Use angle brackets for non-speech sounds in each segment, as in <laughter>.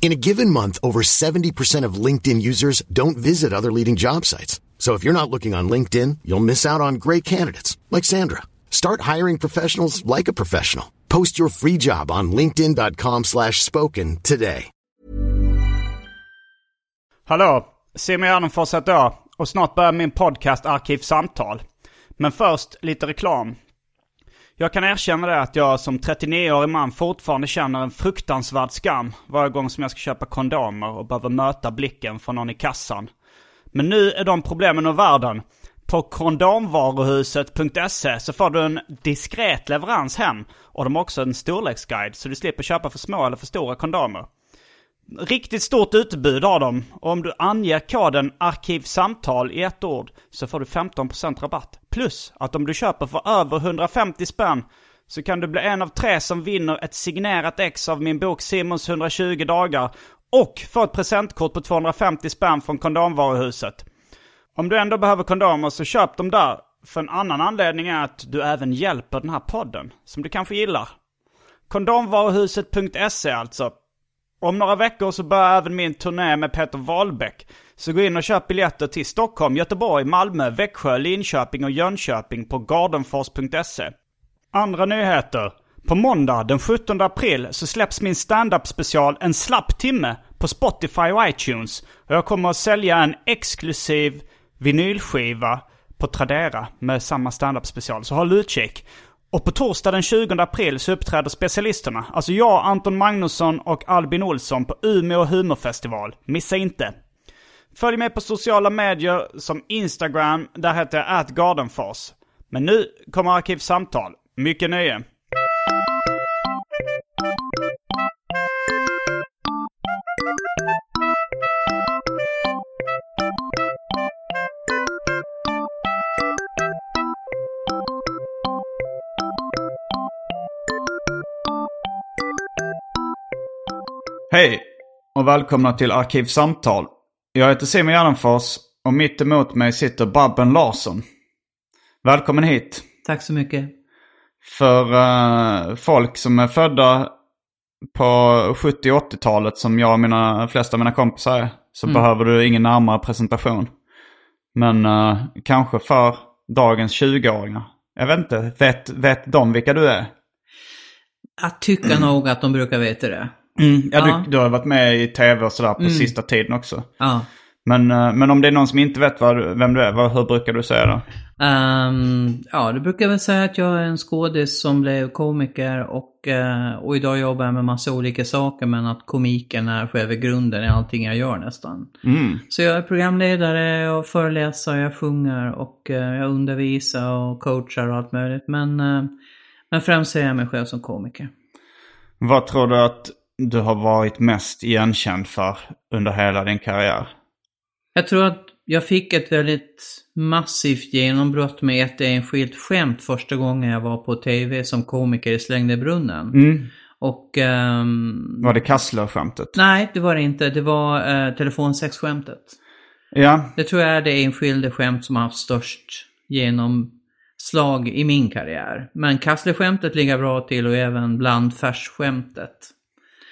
In a given month, over 70% of LinkedIn users don't visit other leading job sites. So if you're not looking on LinkedIn, you'll miss out on great candidates like Sandra. Start hiring professionals like a professional. Post your free job on linkedin.com slash spoken today. Hallå, Simon Gärdenfors och snart börjar min podcast Arkivsamtal. Men först lite reklam. Jag kan erkänna det att jag som 39-årig man fortfarande känner en fruktansvärd skam varje gång som jag ska köpa kondomer och behöver möta blicken från någon i kassan. Men nu är de problemen ur världen. På kondomvaruhuset.se så får du en diskret leverans hem och de har också en storleksguide så du slipper köpa för små eller för stora kondomer. Riktigt stort utbud har de och om du anger koden arkivsamtal i ett ord så får du 15% rabatt. Plus att om du köper för över 150 spänn så kan du bli en av tre som vinner ett signerat ex av min bok Simons 120 dagar och få ett presentkort på 250 spänn från kondomvaruhuset. Om du ändå behöver kondomer så köp dem där. För en annan anledning är att du även hjälper den här podden, som du kanske gillar. Kondomvaruhuset.se alltså. Om några veckor så börjar även min turné med Peter Wahlbeck. Så gå in och köp biljetter till Stockholm, Göteborg, Malmö, Växjö, Linköping och Jönköping på gardenfors.se. Andra nyheter. På måndag den 17 april så släpps min stand-up special En slapp timme på Spotify och iTunes. Och jag kommer att sälja en exklusiv vinylskiva på Tradera med samma stand-up special. Så håll utkik. Och på torsdag den 20 april så uppträder specialisterna. Alltså jag, Anton Magnusson och Albin Olsson på Umeå humorfestival. Missa inte! Följ mig på sociala medier som Instagram, där heter jag atgardenfors. Men nu kommer Arkivsamtal. Mycket nöje! Hej och välkomna till Arkivsamtal. Jag heter Simon Gärdenfors och mitt emot mig sitter Babben Larsson. Välkommen hit. Tack så mycket. För uh, folk som är födda på 70 80-talet som jag och mina flesta av mina kompisar är så mm. behöver du ingen närmare presentation. Men uh, kanske för dagens 20-åringar. Jag vet inte, vet, vet de vilka du är? Jag tycker <clears throat> nog att de brukar veta det. Mm, ja, ja. Du, du, har varit med i tv och sådär på mm. sista tiden också. Ja. Men, eh, men om det är någon som inte vet vad, vem du är, vad, hur brukar du säga då? Um, ja, du brukar väl säga att jag är en skådis som blev komiker och, uh, och idag jobbar jag med massa olika saker men att komiken är själva grunden i allting jag gör nästan. Mm. Så jag är programledare och föreläsare, jag sjunger och uh, jag undervisar och coachar och allt möjligt. Men, men främst ser jag mig själv som komiker. Vad tror du att du har varit mest igenkänd för under hela din karriär? Jag tror att jag fick ett väldigt massivt genombrott med ett enskilt skämt första gången jag var på tv som komiker i Slängdebrunnen. Mm. Och... Um, var det Kassler-skämtet? Nej, det var det inte. Det var uh, telefonsexskämtet. Ja. Det tror jag är det enskilda skämt som har haft störst genomslag i min karriär. Men Kassler-skämtet ligger bra till och även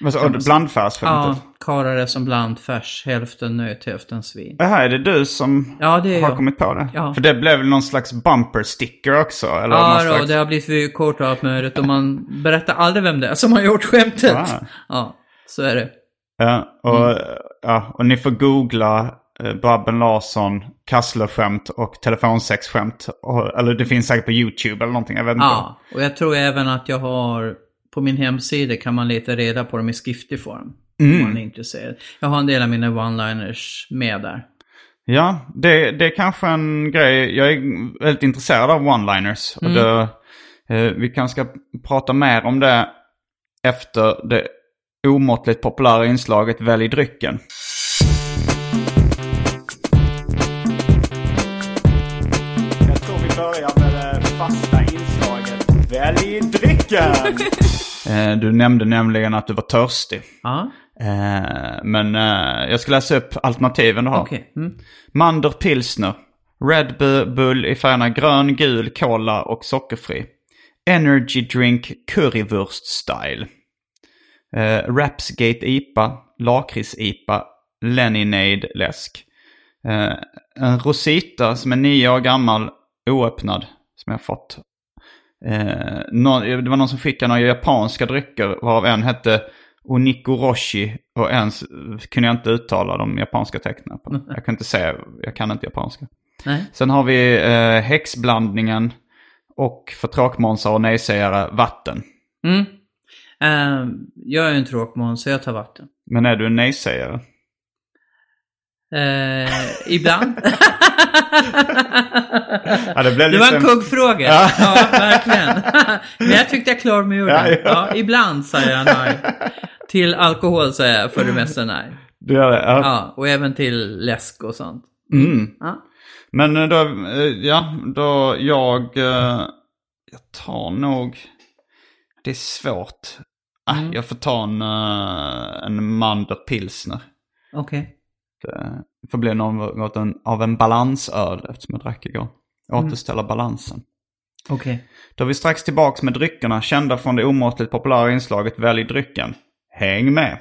blandfärsskämtet. Alltså, blandfärsskämtet? Ja, karlar som blandfärs. Hälften nöt, hälften svin. Jaha, är det du som ja, det är har jag. kommit på det? Ja. För det blev väl någon slags bumper sticker också? Eller ja, då, slags... det har blivit för kort och allt möjligt. Och man berättar aldrig vem det är som har gjort skämtet. Ah. Ja, så är det. Ja, och, Mm. ja, och ni får googla eh, Babben Larsson, Kassler-skämt och telefonsexskämt. Eller det finns säkert på YouTube eller någonting, jag vet inte. Ja, och jag tror även att jag har på min hemsida kan man leta reda på dem i skriftlig form. Mm. Om man är intresserad. Jag har en del av mina one-liners med där. Ja, det, det är kanske en grej. Jag är väldigt intresserad av one-liners. Mm. Och det, eh, vi kanske ska prata mer om det efter det omåttligt populära inslaget Välj drycken. Jag tror vi börjar med det fasta inslaget Välj drycken! <laughs> Eh, Du nämnde nämligen att du var törstig. Ja, Eh, Men eh, jag ska läsa upp alternativen du har. okej. Mm. Mander Pilsner. Red Bu- Bull i färgerna grön, gul, cola och sockerfri. Energy Drink Currywurst Style. Rapsgate IPA, Lakrits-IPA, Leninade läsk. En Rosita som är nio år gammal, oöppnad, som jag fått. Eh, nå- det var någon som skickade några japanska drycker, varav en hette Onikoroshi och en kunde jag inte uttala de japanska tecknen på. Jag kan inte säga, jag kan inte japanska. Nej. Sen har vi eh, häxblandningen och för tråkmånsar och nejsägare vatten. Mm. Eh, jag är en tråkmåns så jag tar vatten. Men är du en nejsägare? Eh, ibland. <laughs> Ja, det blev Det var en kuggfråga. <laughs> Ja. Ja. verkligen. Men jag tyckte jag klarade mig ur Ja, den. ja. Ja, ibland säger jag nej. Till alkohol säger jag för det mesta nej. Du gör det? Ja. Ja, och även till läsk och sånt. Mm. Ja. Men eh, då, eh, ja, då jag, eh, jag tar nog, det är svårt. Ah, Mm. Jag får ta en, en Mander Pilsner. Okej. Det får bli något av en balansöl eftersom jag drack igår. Återställa balansen. Okej. Då är vi strax tillbaks med dryckerna kända från det omåttligt populära inslaget Välj drycken. Häng med!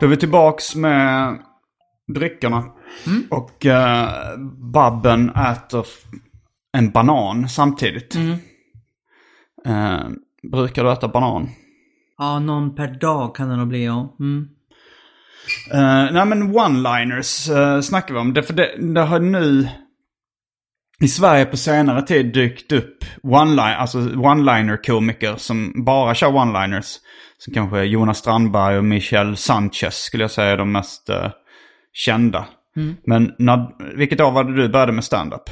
Då är vi tillbaks med dryckerna. Och uh, Babben äter en banan samtidigt. Eh, brukar du äta banan? Ja, någon per dag kan det nog bli ja. Mm. Uh, nej men one-liners uh, snackar vi om. Det, för det, det har nu i Sverige på senare tid dykt upp one-line, alltså one-liner-komiker som bara kör one-liners. Som kanske är Jonas Strandberg och Michel Sanchez skulle jag säga är de mest eh, kända. Men när, vilket år var det du började med stand-up?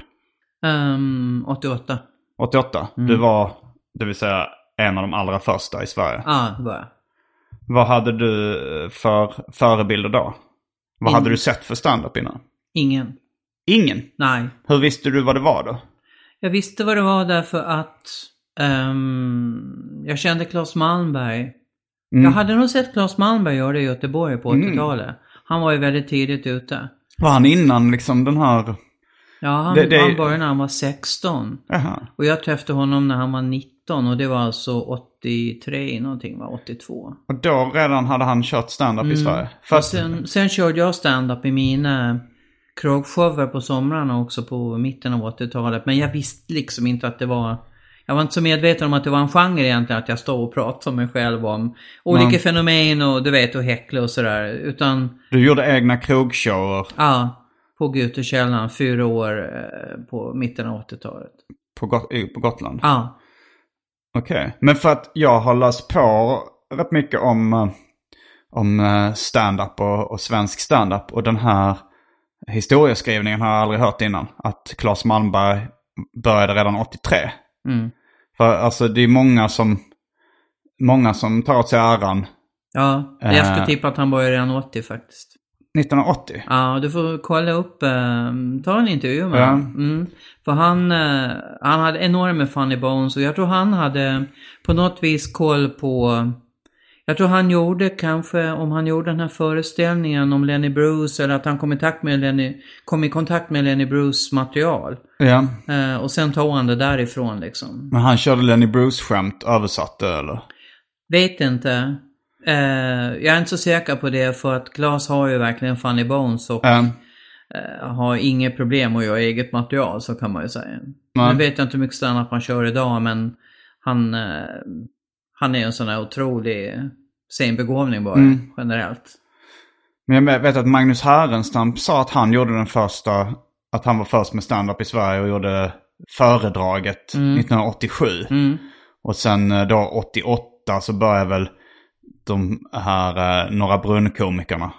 Ehm, 88. 88? Du var, det vill säga, en av de allra första i Sverige. Ja, det var jag. Vad hade du för förebilder då? Vad In- hade du sett för stand-up innan? Ingen. Ingen? Nej. Hur visste du vad det var då? Jag visste vad det var därför att ehm, jag kände Claes Malmberg. Jag hade nog sett Claes Malmberg göra det i Göteborg på 80-talet. Han var ju väldigt tidigt ute. Var han innan liksom den här... Ja, han, Det- det- han började när han var 16. Jaha. Och jag träffade honom när han var 19 och det var alltså 83 någonting, va? 82. Och då redan hade han kört stand-up i Sverige? Fast, sen, sen körde jag stand-up i mina krogshower på somrarna också på mitten av 80-talet. Men jag visste liksom inte att det var... Jag var inte så medveten om att det var en genre egentligen, att jag stod och pratade med mig själv om olika Nej. fenomen och du vet, och häckla och sådär. Utan, du gjorde egna krogshower ja, på Gutekällaren, fyra år eh, på mitten av 80-talet. på, Got- i- på Gotland? Ja. Okej. Men för att jag har läst på rätt mycket om, eh, om eh, stand-up och, och svensk stand-up. Och den här historieskrivningen har jag aldrig hört innan. Att Claes Malmberg började redan 83. Mm. För alltså det är många som, många som tar åt sig äran Ja, jag Eh. skulle tippa att han började redan 80 faktiskt. 1980. Ja, du får kolla upp, eh, ta en intervju med Ja. honom. Mm. För han, eh, han hade enormt med funny bones och jag tror han hade på något vis koll på jag tror han gjorde kanske, om han gjorde den här föreställningen om Lenny Bruce eller att han kom i, kontakt med Lenny, kom i kontakt med Lenny Bruce material. Ja. Eh, och sen tog han det därifrån liksom. Men han körde Lenny Bruce-skämt, översatte eller? Vet inte. Eh, jag är inte så säker på det för att Claes har ju verkligen funny bones och Um, eh, har inget problem att göra eget material så kan man ju säga. Nej. Nu vet jag inte hur mycket standup han kör idag men han, eh, han är en sån här otrolig scenbegåvning bara Mm. generellt. men jag vet att Magnus Härenstam sa att han gjorde den första, att han var först med stand-up i Sverige och gjorde föredraget 1987. Mm. Och sen eh, då 88 så började väl de här eh, Norra Brunn-komikerna.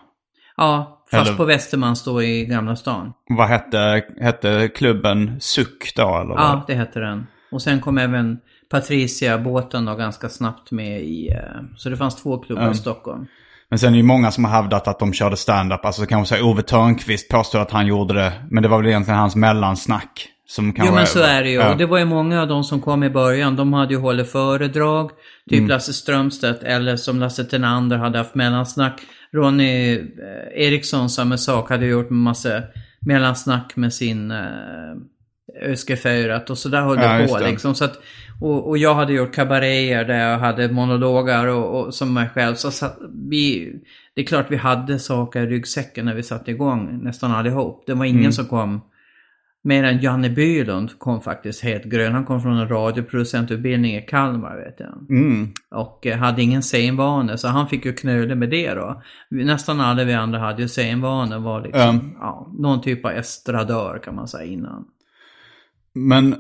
Ja, fast Eller- på Västermans då i Gamla stan. Vad hette, hette klubben Suck då eller? Ja, vad? det hette den. Och sen kom även Patricia-båten då ganska snabbt med i... eh, Så det fanns två klubbar i Stockholm. Men sen är det ju många som har hävdat att de körde stand-up. Alltså kanske säga Ove Törnqvist påstår att han gjorde det. Men det var väl egentligen hans mellansnack. Som Jo kanske men så är det ju. Ja. Och det var ju många av de som kom i början. De hade ju hållit föredrag. Typ Mm. Lasse Strömstedt eller som Lasse Tenander hade haft mellansnack. Ronny eh, Eriksson, samma sak, hade gjort en massa mellansnack med sin eh, Öskeförat och så där höll Ja, det på liksom. Så att, och, och jag hade gjort kabaréer där jag hade monologer och, och som mig själv. Så, så att vi, det är klart vi hade saker i ryggsäcken när vi satte igång nästan allihop. Det var ingen Mm. som kom Mer än Janne Bylund kom faktiskt helt grön. Han kom från en radioproducentutbildning i Kalmar vet jag. Mm. Och eh, hade ingen scenvana så han fick ju knöla med det då. Nästan alla vi andra hade ju scenvana var liksom, Ja. ja, någon typ av estradör kan man säga innan. Men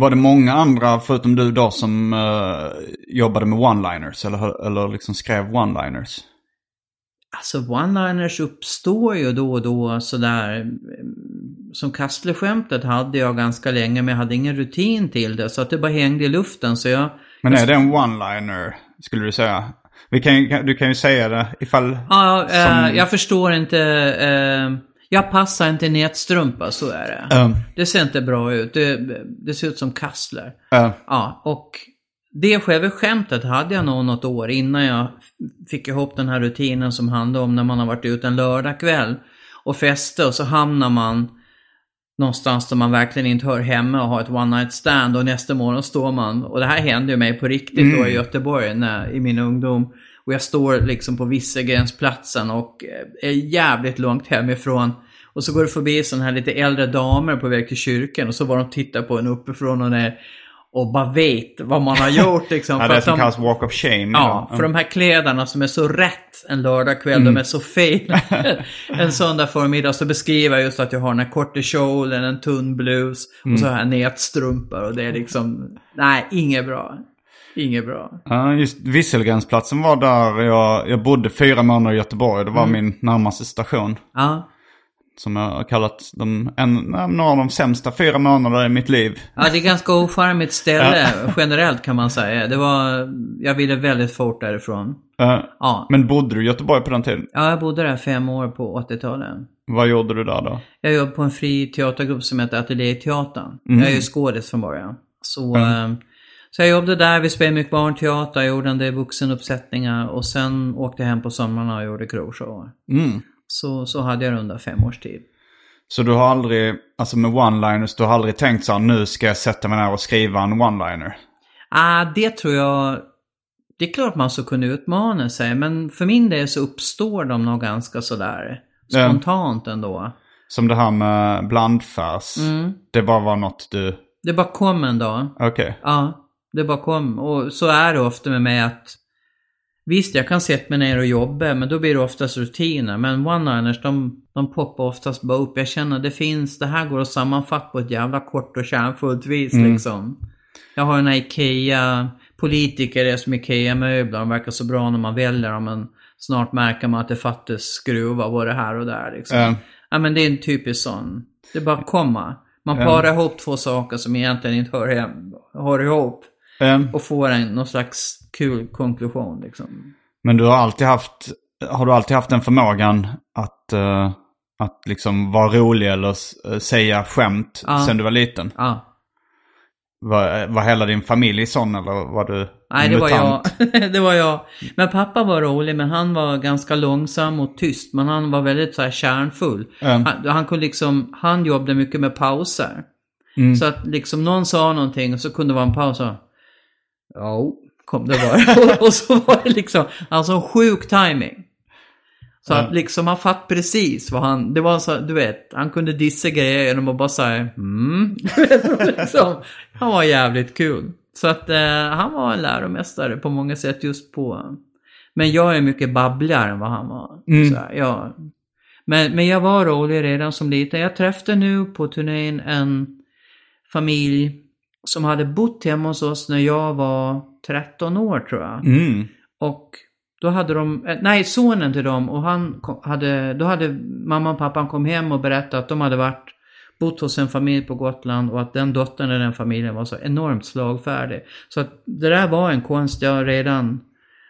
var det många andra förutom du då som eh, jobbade med one-liners? Eller, eller liksom skrev one-liners? Alltså one-liners uppstår ju då och då sådär. Som Kastle-skämtet hade jag ganska länge men jag hade ingen rutin till det. Så att det bara hängde i luften så jag Men är det en one-liner skulle du säga? Kan, du kan ju säga det ifall... Ja, eh, Som- jag förstår inte. Eh, jag passar inte i nätstrumpa, så är det. Um, Det ser inte bra ut. Det, det ser ut som kassler. uh, Ja, och det själva skämtet hade jag nog något år innan jag fick ihop den här rutinen som handlar om när man har varit ute en lördagkväll och feste och så hamnar man någonstans där man verkligen inte hör hemma och har ett one night stand och nästa morgon står man, och det här hände ju mig på riktigt då i Göteborg när, i min ungdom. Och jag står liksom på Vissegränsplatsen och eh, är jävligt långt hemifrån. Och så går det förbi sådana här lite äldre damer på väg till kyrkan och så var de tittar på en uppifrån och ner och bara vet vad man har gjort liksom. <laughs> ja, för det som de- kallas walk of shame. Ja, då. för de här kläderna som är så rätt en lördagkväll, Mm. de är så fel. <laughs> <laughs> en söndag förmiddag så beskriver jag just att jag har den här korta kjolen, en tunn blus Mm. och så har jag nätstrumpor och det är liksom, nej, inget bra. Inget bra. Ja, just Visselgränsplatsen var där jag, jag bodde fyra månader i Göteborg. Det var min närmaste station. Ja. Som jag har kallat de, en, några av de sämsta fyra månader i mitt liv. Ja, det är ganska ocharmigt ställe generellt kan man säga. Det var, jag ville väldigt fort därifrån. Eh, Ja. Men bodde du i Göteborg på den tiden? ja, jag bodde där fem år på 80-talet. Vad gjorde du där då? Jag jobbade på en fri teatergrupp som heter Ateljéteatern. Mm. Jag är ju skådis från början. Så, eh, så jag jobbade där, vi spelade mycket barnteater, jag gjorde en del vuxenuppsättningar och sen åkte jag hem på somrarna och gjorde krogshower. Mm. Så, så hade jag det under fem års tid. Så du har aldrig, alltså med one-liners, du har aldrig tänkt så här, nu ska jag sätta mig ner och skriva en one-liner? Ah, det tror jag... Det är klart man ska kunna utmana sig, men för min del så uppstår de nog ganska sådär spontant ändå. Som det här med blandfärs. Mm. Det bara var något du, Det bara kom en dag. okej. Ja, det bara kom. Och så är det ofta med mig att Visst, jag kan sätta mig ner och jobba, men då blir det oftast rutiner. Men one-liners, de, de poppar oftast bara upp. Jag känner det finns, det här går att sammanfatta på ett jävla kort och kärnfullt vis liksom. Jag har den här IKEA, politiker är som IKEA-möbler, de verkar så bra när man väljer dem, men snart märker man att det fattas skruvar både här och där liksom. Ja. Ja men det är en typisk sån. Det bara komma. Man parar ihop två saker som egentligen inte hör, hem, hör ihop. Ehm, Och får en någon slags kul konklusion liksom. Men du har alltid haft, har du alltid haft den förmågan att, eh, att liksom vara rolig eller eh, säga skämt Ja. sen du var liten? Ja. Var, var hela din familj sån eller var du Nej, det var jag. <laughs> det var jag. Men pappa var rolig, men han var ganska långsam och tyst. Men han var väldigt så här kärnfull. Mm. Han, han kunde liksom, han jobbade mycket med pauser. Mm. Så att liksom någon sa någonting och så kunde det vara en paus och Ja, kom det bara. <laughs> och, så var det liksom, alltså en sjuk timing. Så att liksom han fatt precis vad han, det var så, du vet, han kunde dissa grejer genom att bara säga mm. <laughs> Liksom, han var jävligt kul. Så att eh, han var en läromästare på många sätt just på, men jag är mycket babbligare än vad han var. Så här, jag, men, men jag var rolig redan som liten. Jag träffade nu på turnén en familj som hade bott hemma hos oss när jag var 13 år tror jag. Mm. Och då hade de, eh, nej sonen till dem och han hade, då hade mamma och pappan kom hem och berättat att de hade varit, bott hos en familj på Gotland och att den dottern i den familjen var så enormt slagfärdig. Så att det där var en konst jag redan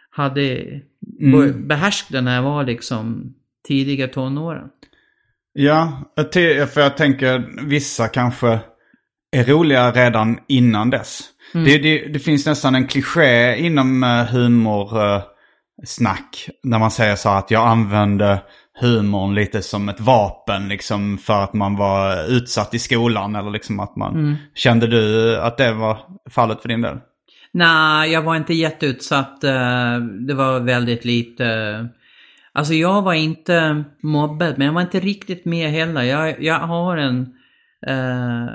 hade mm. behärskat när jag var liksom tidiga tonåren. Ja, för jag tänker vissa kanske är roliga redan innan dess. Mm. Det, det, det, finns nästan en kliché inom eh, humorsnack. När man säger så att jag använde humorn lite som ett vapen liksom för att man var utsatt i skolan. Eller liksom att man... Mm. Kände du att det var fallet för din del? Nej, jag var inte jätteutsatt. Eh, det var väldigt lite. Alltså jag var inte mobbad, men jag var inte riktigt med heller. Jag, jag har en Uh,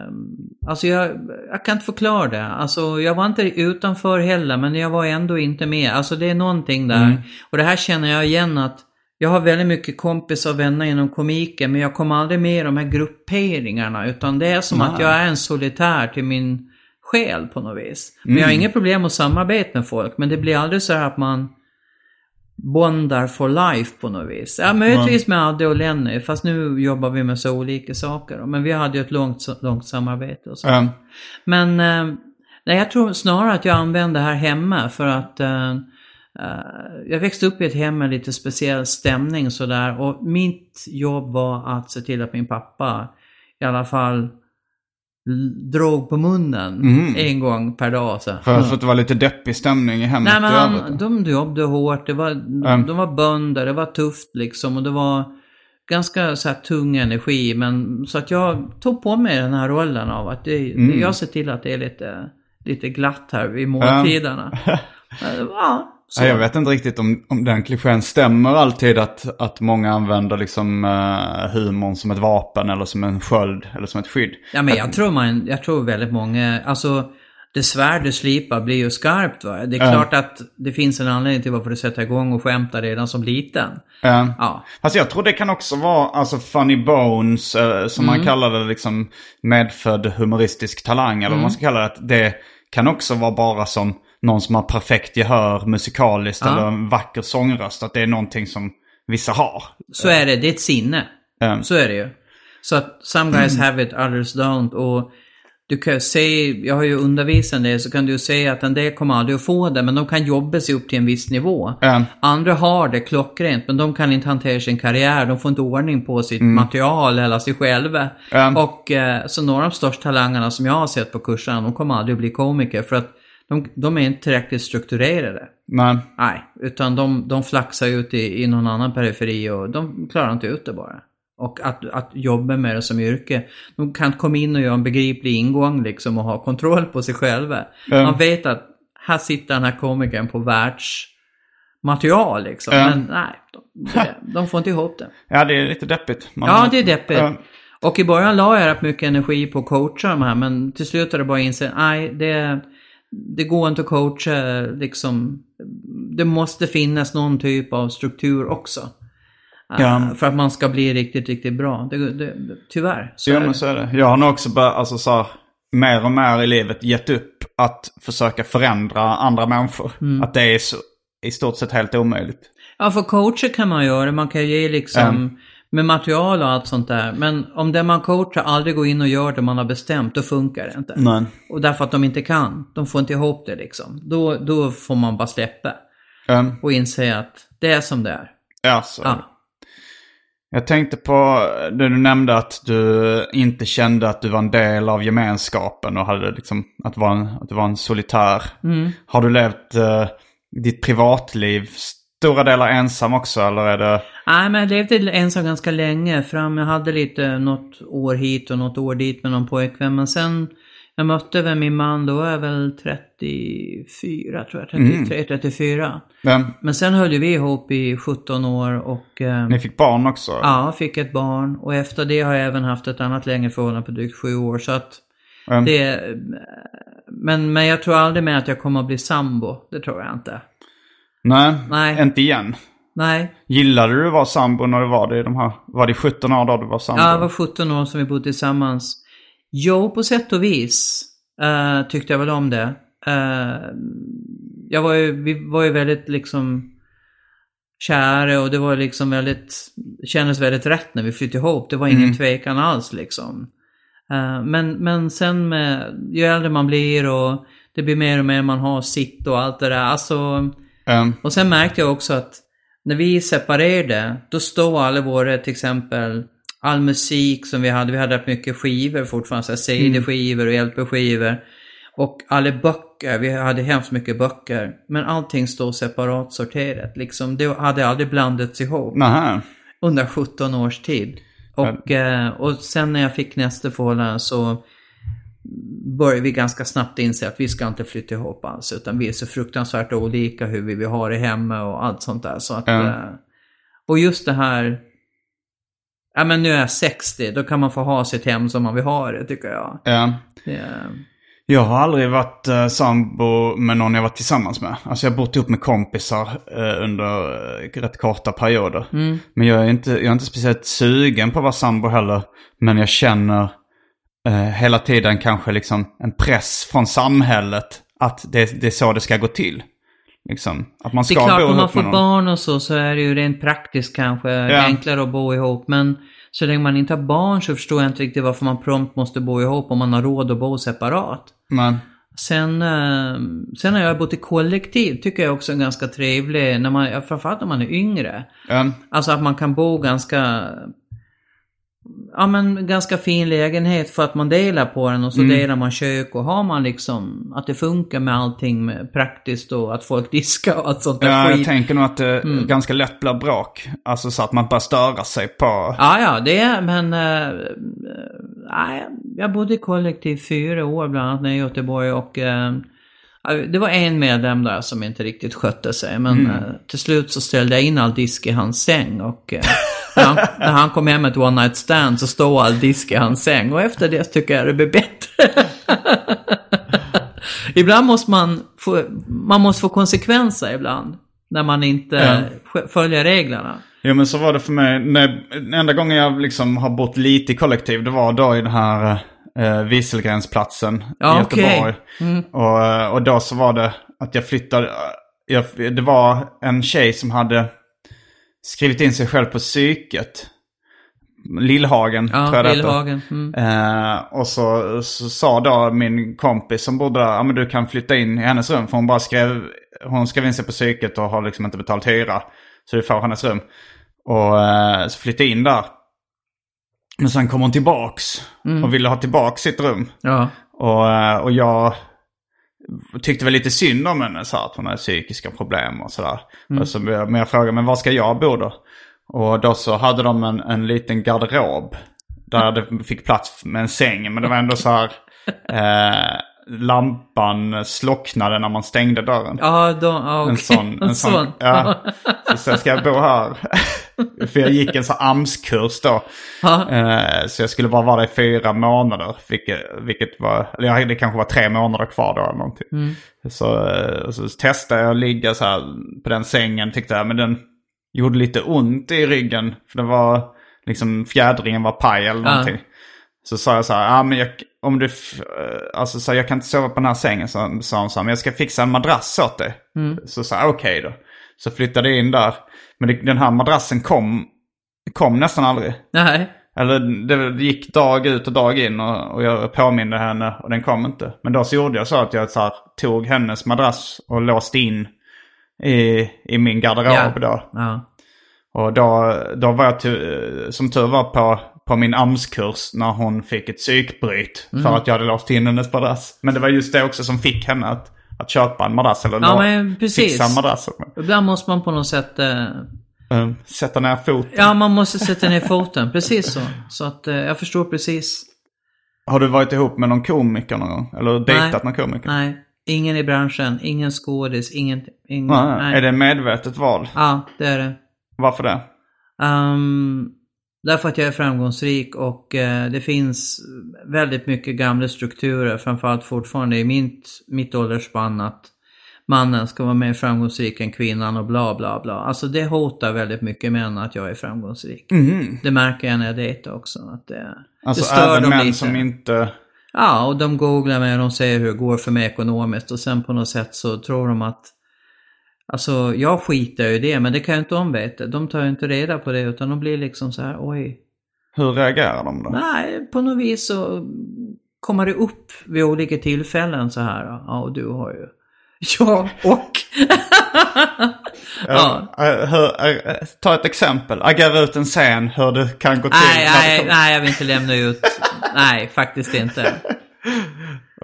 alltså jag, jag kan inte förklara det. Alltså jag var inte utanför heller men jag var ändå inte med. Alltså det är någonting där. Mm. Och det här känner jag igen att jag har väldigt mycket kompisar och vänner inom komiken men jag kommer aldrig med i de här grupperingarna. Utan det är som Nej. att jag är en solitär till min själ på något vis. Men mm. jag har mm. inga problem att samarbeta med folk men det blir aldrig så här att man bondar for life på något vis. Ja, möjligtvis med Adde och Lenny, fast nu jobbar vi med så olika saker. Men vi hade ju ett långt, långt samarbete och så. Mm. Men eh, nej, jag tror snarare att jag använder det här hemma för att eh, jag växte upp i ett hem med lite speciell stämning sådär och mitt jobb var att se till att min pappa i alla fall drog på munnen mm. en gång per dag. Så. För, för att det var lite deppig stämning i hemmet Nej, men han, de jobbade hårt, det var, mm. de var bönder, det var tufft liksom och det var ganska så här, tung energi. Men, så att jag tog på mig den här rollen av att det, mm. jag ser till att det är lite, lite glatt här vid måltiderna. <laughs> ja, så. Jag vet inte riktigt om, om den klichén stämmer alltid att, att många använder liksom uh, humorn som ett vapen eller som en sköld eller som ett skydd. Ja men jag tror, man, jag tror väldigt många, alltså det svärd du slipar blir ju skarpt va. Det är mm. klart att det finns en anledning till varför du sätter igång och skämtar redan som liten. Mm. Ja. Fast jag tror det kan också vara, alltså funny bones, uh, som mm. man kallar det liksom medfödd humoristisk talang eller vad man mm. ska kalla det. Det kan också vara bara som någon som har perfekt gehör musikaliskt ja. eller en vacker sångröst. Att det är någonting som vissa har. Så är det, det är ett sinne. Mm. Så är det ju. Så att some guys mm. have it, others don't. Och du kan se, jag har ju undervisat del, så kan du säga att en del kommer aldrig att få det, men de kan jobba sig upp till en viss nivå. Mm. Andra har det klockrent, men de kan inte hantera sin karriär, de får inte ordning på sitt mm. material eller sig själva. Mm. Och eh, så några av de största talangerna som jag har sett på kurserna, de kommer aldrig att bli komiker. För att de, de är inte tillräckligt strukturerade. Nej. Nej, utan de, de flaxar ut i, i någon annan periferi och de klarar inte ut det bara. Och att, att jobba med det som yrke. De kan komma in och göra en begriplig ingång liksom och ha kontroll på sig själva. Mm. Man vet att här sitter den här komikern på världsmaterial liksom. Mm. Men nej, de, de, får inte ihop det. Ja, det är lite deppigt. Man... Ja, det är deppigt. Mm. Och i början la jag rätt mycket energi på att coacha de här, men till slut har det bara insett, nej, det, det går inte att coacha liksom. Det måste finnas någon typ av struktur också. Ja. Uh, för att man ska bli riktigt, riktigt bra. Det, det, tyvärr. Så ja, men så är det. Jag har nog också börjat, alltså så här, mer och mer i livet gett upp att försöka förändra andra människor. Mm. Att det är så, i stort sett helt omöjligt. Ja, för coacher kan man göra. Man kan ge liksom mm med material och allt sånt där. Men om den man coachar aldrig går in och gör det man har bestämt, då funkar det inte. Nej. Och därför att de inte kan. De får inte ihop det liksom. Då, då får man bara släppa. Mm. Och inse att det är som det är. Ja, så. Ja. Jag tänkte på det du nämnde att du inte kände att du var en del av gemenskapen och hade liksom, att, vara en, att du var en solitär. Mm. Har du levt uh, ditt privatliv stora delar ensam också eller är det? Nej men jag levde ensam ganska länge. Fram, jag hade lite något år hit och något år dit med någon pojkvän. Men sen jag mötte väl min man, då är jag väl 34 tror jag. 33, mm. 34. Men, men sen höll vi ihop i 17 år och... Eh, Ni fick barn också? Ja, fick ett barn. Och efter det har jag även haft ett annat längre förhållande på drygt sju år. Så att mm. det... Men, men jag tror aldrig mer att jag kommer att bli sambo. Det tror jag inte. Nej, Nej. inte igen. Nej. Gillade du att vara sambo när du var det? De här, var det 17 år då du var sambo? Ja, det var 17 år som vi bodde tillsammans. Jo, på sätt och vis uh, tyckte jag väl om det. Uh, jag var ju, vi var ju väldigt liksom kära och det var liksom väldigt, kändes väldigt rätt när vi flyttade ihop. Det var ingen tvekan alls liksom. Eh, men, men sen med, ju äldre man blir och det blir mer och mer man har sitt och allt det där. Alltså, Um, och sen märkte jag också att när vi separerade, då stod alla våra, till exempel, all musik som vi hade, vi hade rätt mycket skivor fortfarande, så CD-skivor och LP-skivor. Och alla böcker, vi hade hemskt mycket böcker. Men allting stod separat sorterat, liksom. Det hade aldrig blandats ihop nähä. under 17 års tid. Och, eh, och sen när jag fick nästa förhållande så började vi ganska snabbt inse att vi ska inte flytta ihop alls. Utan vi är så fruktansvärt olika hur vi vill ha det hemma och allt sånt där. Så att, Ja. eh, och just det här, ja men nu är jag 60, då kan man få ha sitt hem som man vill ha det tycker jag. Ja. Det, Jag har aldrig varit uh, sambo med någon jag varit tillsammans med. Alltså jag har bott ihop med kompisar eh, under eh, rätt korta perioder. Men jag är, inte, jag är inte speciellt sugen på att vara sambo heller. Men jag känner eh, hela tiden kanske liksom en press från samhället att det, det är så det ska gå till. Liksom, att man det ska är klart, bo om man ihop får barn och så, så är det ju rent praktiskt kanske Ja. enklare att bo ihop. Men så länge man inte har barn så förstår jag inte riktigt varför man prompt måste bo ihop om man har råd att bo separat. Men, Sen, eh, sen har jag bott i kollektiv, tycker jag också är ganska trevlig, när man, ja, framförallt när man är yngre. ja, Alltså att man kan bo ganska, ja men ganska fin lägenhet för att man delar på den och så delar man kök och har man liksom, att det funkar med allting med praktiskt och att folk <laughs> diskar och allt sånt där ja, jag skit. tänker nog att det Mm. ganska lätt blir bråk. Alltså så att man bara störa sig på... Ja, ja, det är, men... nej, jag bodde i kollektiv fyra år bland annat nere i Göteborg och ja, det var en medlem där som inte riktigt skötte sig. Men eh, till slut så ställde jag in all disk i hans säng och när, han, när han kom hem med ett one night stand så stod all disk i hans säng och efter det tycker jag det blev bättre. <laughs> ibland måste man få, man måste få konsekvenser ibland. När man inte följer reglerna. Jo men så var det för mig. När, enda gången jag liksom har bott lite i kollektiv det var då i den här eh, Wieselgrensplatsen Ja, i. Göteborg. Och, eh, och då så var det att jag flyttade. eh, Jag, det var en tjej som hade skrivit in sig själv på psyket. Lillhagen tror Ja, jag det hette. Lillhagen. Mm. Eh, och så, så sa då min kompis som bodde där, ja men du kan flytta in i hennes rum. För hon bara skrev, hon skrev in sig på psyket och har liksom inte betalt hyra. Så du får hennes rum. Och eh, så flyttade jag in där. Men sen kom hon tillbaks och ville ha tillbaks sitt rum. Ja. Och, eh, och jag tyckte väl lite synd om henne, så att hon hade psykiska problem och sådär. Så, men jag frågade, men var ska jag bo då? Och då så hade de en, en liten garderob. Där det fick plats med en säng. Men det var ändå så här, <laughs> eh, lampan slocknade när man stängde dörren. Ja, då, ja okej. <laughs> En sån. En sån, ja. <laughs> Så, så ska jag bo här. För jag gick en sån AMS-kurs då. Eh, så jag skulle bara vara där i fyra månader. Vilket, vilket var, eller det kanske var tre månader kvar då eller någonting. Så, eh, så testade jag att ligga så här på den sängen. Tyckte jag, men den gjorde lite ont i ryggen. För det var liksom fjädringen var paj eller någonting. Så sa jag så här, ja men jag, om du, alltså så här, jag kan inte sova på den här sängen. Så sa hon så här, men jag ska fixa en madrass åt dig. Så sa jag okej då. Så flyttade jag in där. Men det, den här madrassen kom, kom nästan aldrig. Nej. Eller det, gick dag ut och dag in och, och jag påminde henne och den kom inte. Men då så gjorde jag så att jag så här, tog hennes madrass och låste in i, i min garderob Ja. då. Ja. Och då, då var jag som tur var på, på min AMS-kurs när hon fick ett psykbryt. Mm. För att jag hade låst in hennes madrass. Men det var just det också som fick henne att, att köpa en madrass. Eller Ja, men precis. fixa en madrass. Ibland måste man på något sätt... Eh, Eh, sätta ner foten. ja, man måste sätta ner foten. Precis så. Så att eh, jag förstår precis. Har du varit ihop med någon komiker någon gång? Eller dejtat någon komiker? Nej. Ingen i branschen, ingen skådis, ingen... ingen Nej. nej. Är det medvetet val? Ja, det är det. Varför det? Um, därför att jag är framgångsrik och eh, det finns väldigt mycket gamla strukturer, framförallt fortfarande i mitt, mitt åldersspann att mannen ska vara mer framgångsrik än kvinnan och bla bla bla. Alltså det hotar väldigt mycket män att jag är framgångsrik. Det märker jag när jag dejtar också. Att det. Alltså det stör även män lite. som inte... Ja, och de googlar mig och de säger hur det går för mig ekonomiskt och sen på något sätt så tror de att Alltså jag skiter i det, men det kan ju inte de veta. De tar ju inte reda på det utan de blir liksom så här, oj. Hur reagerar de då? Nej, på något vis så kommer det upp vid olika tillfällen så här. Ja, och du har ju... <laughs> Ja, och... ja. Uh, hur, uh, ta ett exempel. Agera ut en scen hur det kan gå till. Nej, nej, nej jag vill inte lämna ut. <laughs> nej, faktiskt inte.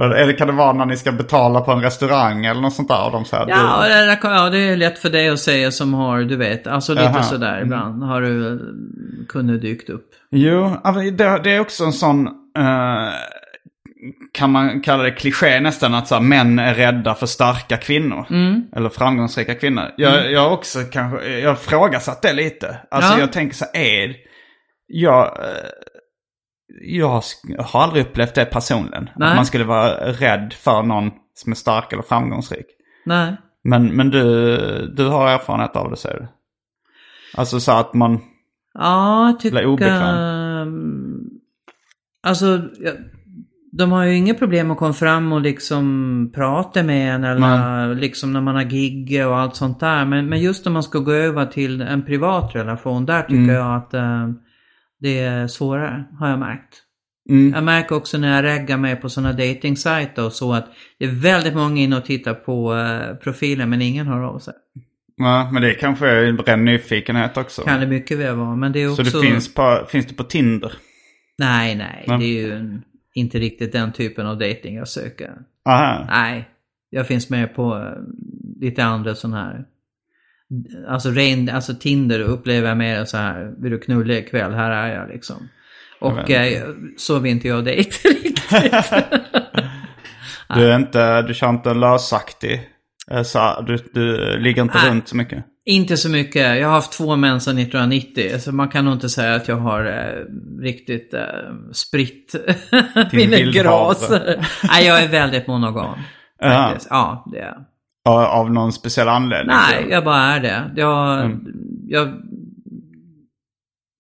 Eller kan det vara när ni ska betala på en restaurang eller något sånt där? Och de säger, ja, du... det, ja, det är lätt för dig att säga som har, du vet, alltså lite Aha. sådär mm. ibland har du kunnat dykt upp. Jo, det, det är också en sån, uh, kan man kalla det kliché nästan, att så här, män är rädda för starka kvinnor. Mm. Eller framgångsrika kvinnor. Jag, mm. jag också kanske, jag har frågasatt det lite. Alltså ja. jag tänker så här, är, jag, uh, jag har aldrig upplevt det personligen. Nej. Att man skulle vara rädd för någon som är stark eller framgångsrik. Nej. Men, men du, du har erfarenhet av det säger du? Alltså så att man ja, jag tycker, blir obekväm? Alltså, de har ju inga problem att komma fram och liksom prata med en eller Nej. liksom när man har gig och allt sånt där. Men, men just när man ska gå över till en privat relation, där tycker mm. jag att uh, det är svårare, har jag märkt. Mm. Jag märker också när jag reggar mig på sådana datingsajter och så att det är väldigt många inne och tittar på uh, profilen men ingen hör av sig. Ja, men det kanske är en ren nyfikenhet också. Kan det mycket väl vara, men det är också... Så det finns, på, finns det på Tinder? Nej, nej, ja. det är ju en, inte riktigt den typen av dating jag söker. Aha. Nej, jag finns med på uh, lite andra sådana här Alltså, ren, alltså Tinder upplever jag mer så här, vill du knulla ikväll, här är jag liksom. Och eh, så vill inte jag dejta <laughs> riktigt. <laughs> du är inte, du kör inte lösaktig? Eh, så, du, du ligger inte Nej, runt så mycket? Inte så mycket. Jag har haft två män sedan 1990. Så man kan nog inte säga att jag har eh, riktigt eh, spritt <laughs> mina graser. Nej, jag är väldigt monogam. Faktiskt. Ja, ja det är av någon speciell anledning? Nej, jag bara är det. Jag, mm. jag,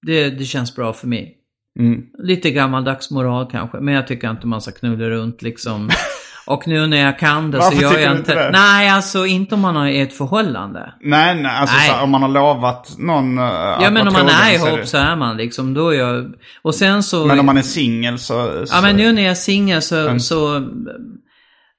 det, det känns bra för mig. Mm. Lite gammaldags moral kanske, men jag tycker inte man ska knulla runt liksom. <laughs> Och nu när jag kan det Varför så gör jag inte... det? Nej, alltså inte om man har ett förhållande. Nej, nej, alltså nej. Så, om man har lovat någon uh, Ja, men om man är ihop så är man liksom, då är jag... Och sen så... Men om man är singel så, så... Ja, men nu när jag är singel så, mm. så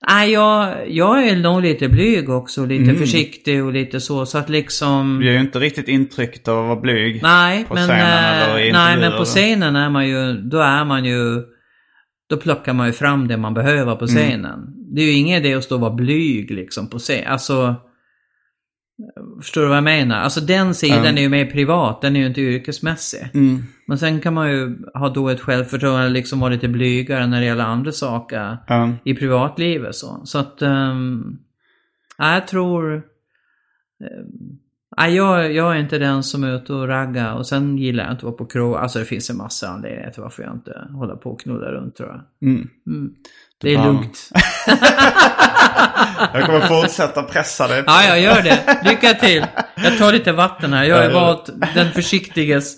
Nej, jag, jag är nog lite blyg också, lite mm. försiktig och lite så, så att liksom... Du ger ju inte riktigt intrycket av att vara blyg nej, på men, scenen eller i Nej, men på scenen är man ju, då är man ju, då plockar man ju fram det man behöver på mm. scenen. Mm. Det är ju ingen idé att stå och vara blyg liksom på scen. Alltså, Förstår du vad jag menar? Alltså den sidan mm. är ju mer privat, den är ju inte yrkesmässig. Men sen kan man ju ha då ett självförtroende, liksom vara lite blygare när det gäller andra saker mm. i privatlivet. Så, så att, um, jag tror... Um, jag, jag är inte den som är ute och raggar och sen gillar jag inte att vara på krog. Alltså det finns en massa anledningar till varför jag inte håller på och knullar runt tror jag. Mm. Mm. Det är lugnt. <laughs> <laughs> jag kommer fortsätta pressa dig. Ja, jag gör det. Lycka till. Jag tar lite vatten här. Jag har valt den försiktiges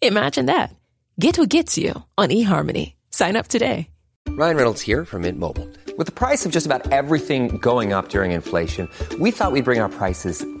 Imagine that. Get who gets you on eHarmony. Sign up today. Ryan Reynolds here from Mint Mobile. With the price of just about everything going up during inflation, we thought we'd bring our prices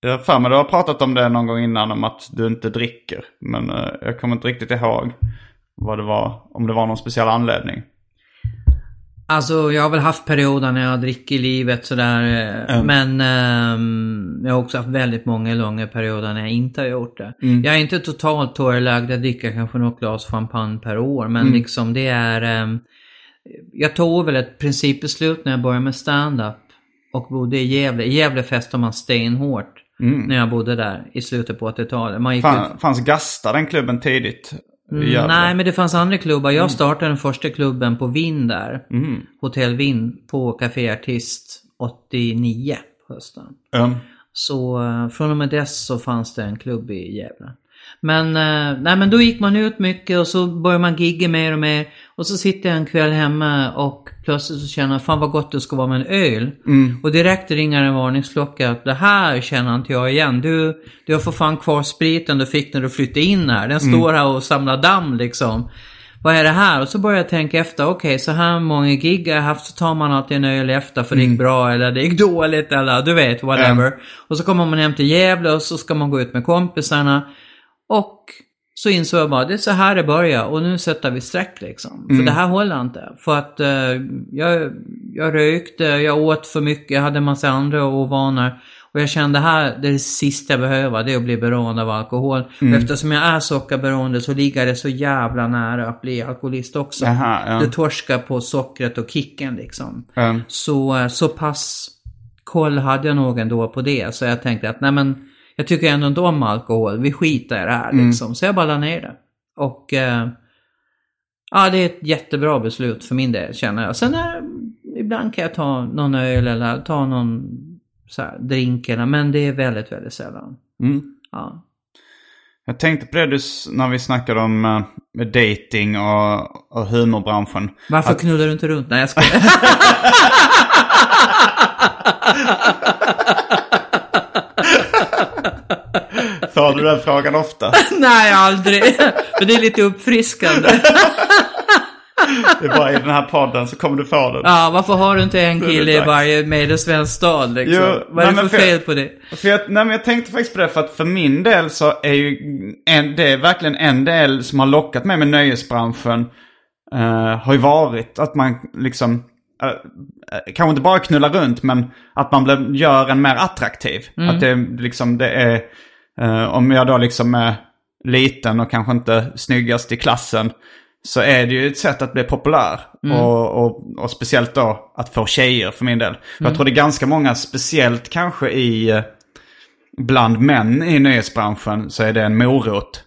Jag har för mig du har pratat om det någon gång innan om att du inte dricker. Men eh, jag kommer inte riktigt ihåg vad det var, om det var någon speciell anledning. Alltså jag har väl haft perioder när jag dricker i livet sådär. eh, Mm. Men ehm, jag har också haft väldigt många långa perioder när jag inte har gjort det. Mm. Jag är inte totalt tårlagd. Jag dricker kanske något glas champagne per år. Men Mm. liksom det är... ehm, jag tog väl ett principbeslut när jag började med stand-up. Och bodde i Gävle. I Gävle festar man stenhårt. När jag bodde där i slutet på 80-talet. Man gick ut- Fan, fanns Gasta den klubben tidigt? Mm, nej, men det fanns andra klubbar. Jag startade den första klubben på Vind där. Hotell Vind på Café Artist 89 på hösten. Mm. Så eh, från och med dess så fanns det en klubb i Gävle. Men, eh, nej, men då gick man ut mycket och så började man gigga mer och mer. Och så sitter jag en kväll hemma och plötsligt så känner jag fan vad gott det ska vara med en öl. Och direkt ringer en varningsklocka att det här känner inte jag igen. Du, du har för fan kvar spriten du fick när du flyttade in här. Den står här och samlar damm liksom. Vad är det här? Och så börjar jag tänka efter, okej så här många gig har jag haft så tar man alltid en öl efter för det gick bra eller det gick dåligt eller du vet whatever. Och så kommer man hem till Gävle och så ska man gå ut med kompisarna. Och så insåg jag bara, det är så här det börjar och nu sätter vi streck liksom. För det här håller inte. För att eh, jag, jag rökte, jag åt för mycket, jag hade en massa andra ovanor. Och jag kände här, det är det sista jag behöver, det är att bli beroende av alkohol. Och eftersom jag är sockerberoende så ligger det så jävla nära att bli alkoholist också. Jaha, ja. Du torskar på sockret och kicken liksom. Mm. Så, eh, så pass koll hade jag nog ändå på det. Så jag tänkte att nej men, jag tycker ändå inte om alkohol. Vi skiter i det här liksom. Så jag bara la ner det. Och eh, ja, det är ett jättebra beslut för min del känner jag. Sen är, ibland kan jag ta någon öl eller ta någon så här, drink eller, men det är väldigt, väldigt sällan. Mm. Ja. Jag tänkte på det du, när vi snackade om uh, dating och, och humorbranschen. Varför knullar du inte runt? Nej jag skojar. <laughs> <laughs> Får du den frågan ofta? <laughs> Nej aldrig. Men det är lite uppfriskande. Det är bara i den här podden så kommer du få den. Ja, varför har du inte en kille i varje medelsvensk stad liksom? Jo, Vad är nej, det för för- fel på det? För jag, nej, men jag tänkte faktiskt på det för att för min del så är ju en, det är verkligen en del som har lockat mig med nöjesbranschen. eh, har ju varit att man liksom, uh, kanske inte bara knullar runt men att man blir, gör en mer attraktiv. Att det liksom, det är, om jag då liksom är liten och kanske inte snyggast i klassen. Så är det ju ett sätt att bli populär. Och, och, och speciellt då att få tjejer för min del. För Jag tror det är ganska många, speciellt kanske i eh, bland män i nöjesbranschen så är det en morot.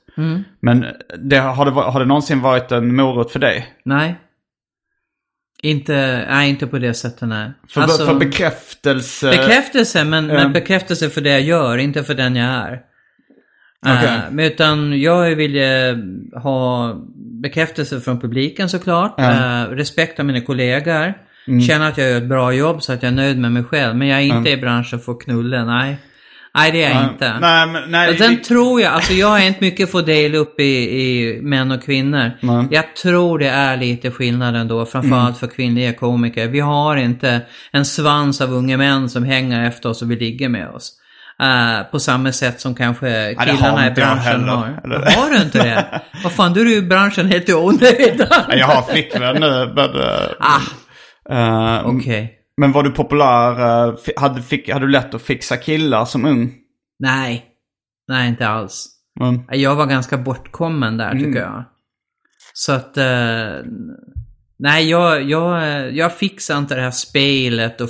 Men det, har, det, har det någonsin varit en morot för dig? Nej. Inte, nej inte på det sättet nej. För, Alltså, för bekräftelse? bekräftelse, men, eh, men bekräftelse för det jag gör, inte för den jag är. Okej. Eh, men utan jag vill eh, ha bekräftelse från publiken såklart. Ja. Eh, respekt av mina kollegor. Mm. Känna att jag gör ett bra jobb så att jag är nöjd med mig själv. Men jag är inte i branschen för att knulla, nej. Nej det är jag inte. Nej, men, nej, Och sen det- tror jag, alltså jag har inte mycket för att dela upp i, i män och kvinnor. Nej. Jag tror det är lite skillnad ändå, framförallt Mm. för kvinnliga komiker. Vi har inte en svans av unga män som hänger efter oss och vill ligga med oss. Eh, på samma sätt som kanske killarna i branschen heller. har. Eller- Har du inte det? Vad fan, då är du i branschen helt i onödan. Jag har flickvän nu. Men, eh, Ah, eh, okej. men var du populär? hade, fick, hade du lätt att fixa killar som ung? Nej. Nej, inte alls. Mm. Jag var ganska bortkommen där tycker jag. Så att... Eh, nej, jag, jag, jag fixar inte det här spelet och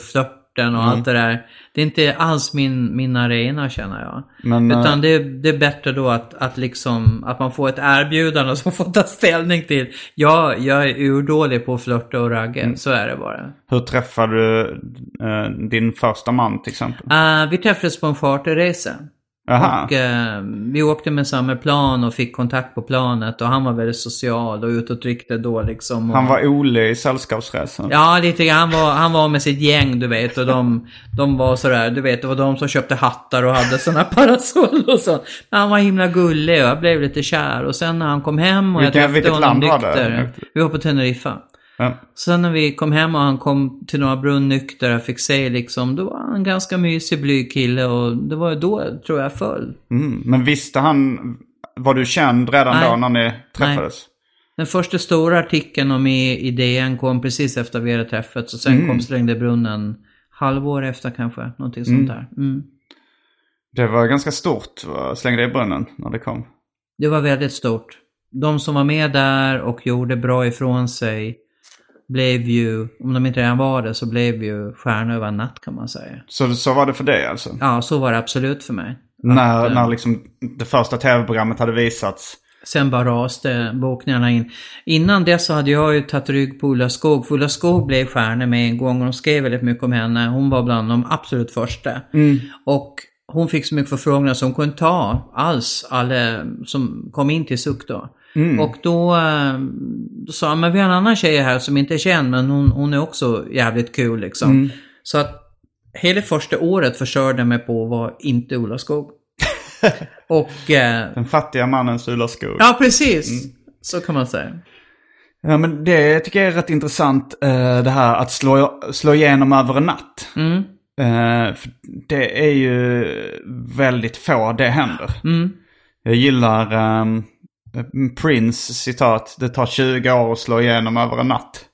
flörten och allt det där. Det är inte alls min, min arena känner jag. Men, Utan eh, det, det är bättre då att, att, liksom, att man får ett erbjudande som <laughs> får ta ställning till. Jag, jag är urdålig på att flörta och ragga, så är det bara. Hur träffade du eh, din första man till exempel? Eh, vi träffades på en charterresa. Aha. Och eh, vi åkte med samma plan och fick kontakt på planet och han var väldigt social och utåtriktad då liksom. Och, Han var Ole i Sällskapsresan. Ja, lite grann. Han var, han var med sitt gäng, du vet. Och de, de var sådär, du vet, det var de som köpte hattar och hade sådana parasoll och så. Han var himla gullig och jag blev lite kär. Och sen när han kom hem och Vilka- jag träffade vilket honom land var det? Vi var på Teneriffa. Ja. Sen när vi kom hem och han kom till Norra Brunn nykter och fick se liksom, då var han en ganska mysig, blyg kille och det var då, tror jag, föll. Mm. Men visste han, var du känd redan Nej. då när ni träffades? Den första stora artikeln om i, i DN kom precis efter vi hade träffats och sen Mm. kom Stängde brunnen halvår efter kanske, någonting sånt där. Mm. Det var ganska stort, va? släng dig i brunnen när det kom. Det var väldigt stort. De som var med där och gjorde bra ifrån sig blev ju, om de inte redan var det, så blev ju stjärnor över en natt kan man säga. Så, så var det för dig alltså? Ja, så var det absolut för mig. När, Att, eh, när liksom det första tv-programmet hade visats? Sen bara raste bokningarna in. Innan dess så hade jag ju tagit rygg på Ulla Skog. För Ulla Skog blev stjärna med en gång och de skrev väldigt mycket om henne. Hon var bland de absolut första. Och hon fick så mycket förfrågningar så hon kunde ta alls alla som kom in till SUK då. Och då, eh, då sa han, men vi har en annan tjej här som inte är känd men hon, hon är också jävligt kul liksom. Så att hela första året försörjde jag mig på var inte Ulla Skog. <laughs> och... Eh, Den fattiga mannens Ulla Skog. ja, precis. Så kan man säga. Ja, men det tycker jag är rätt intressant. eh, det här att slå, slå igenom över en natt. Mm. Eh, det är ju väldigt få det händer. Mm. Jag gillar ehm, Prince citat. Det tar 20 år att slå igenom över en natt.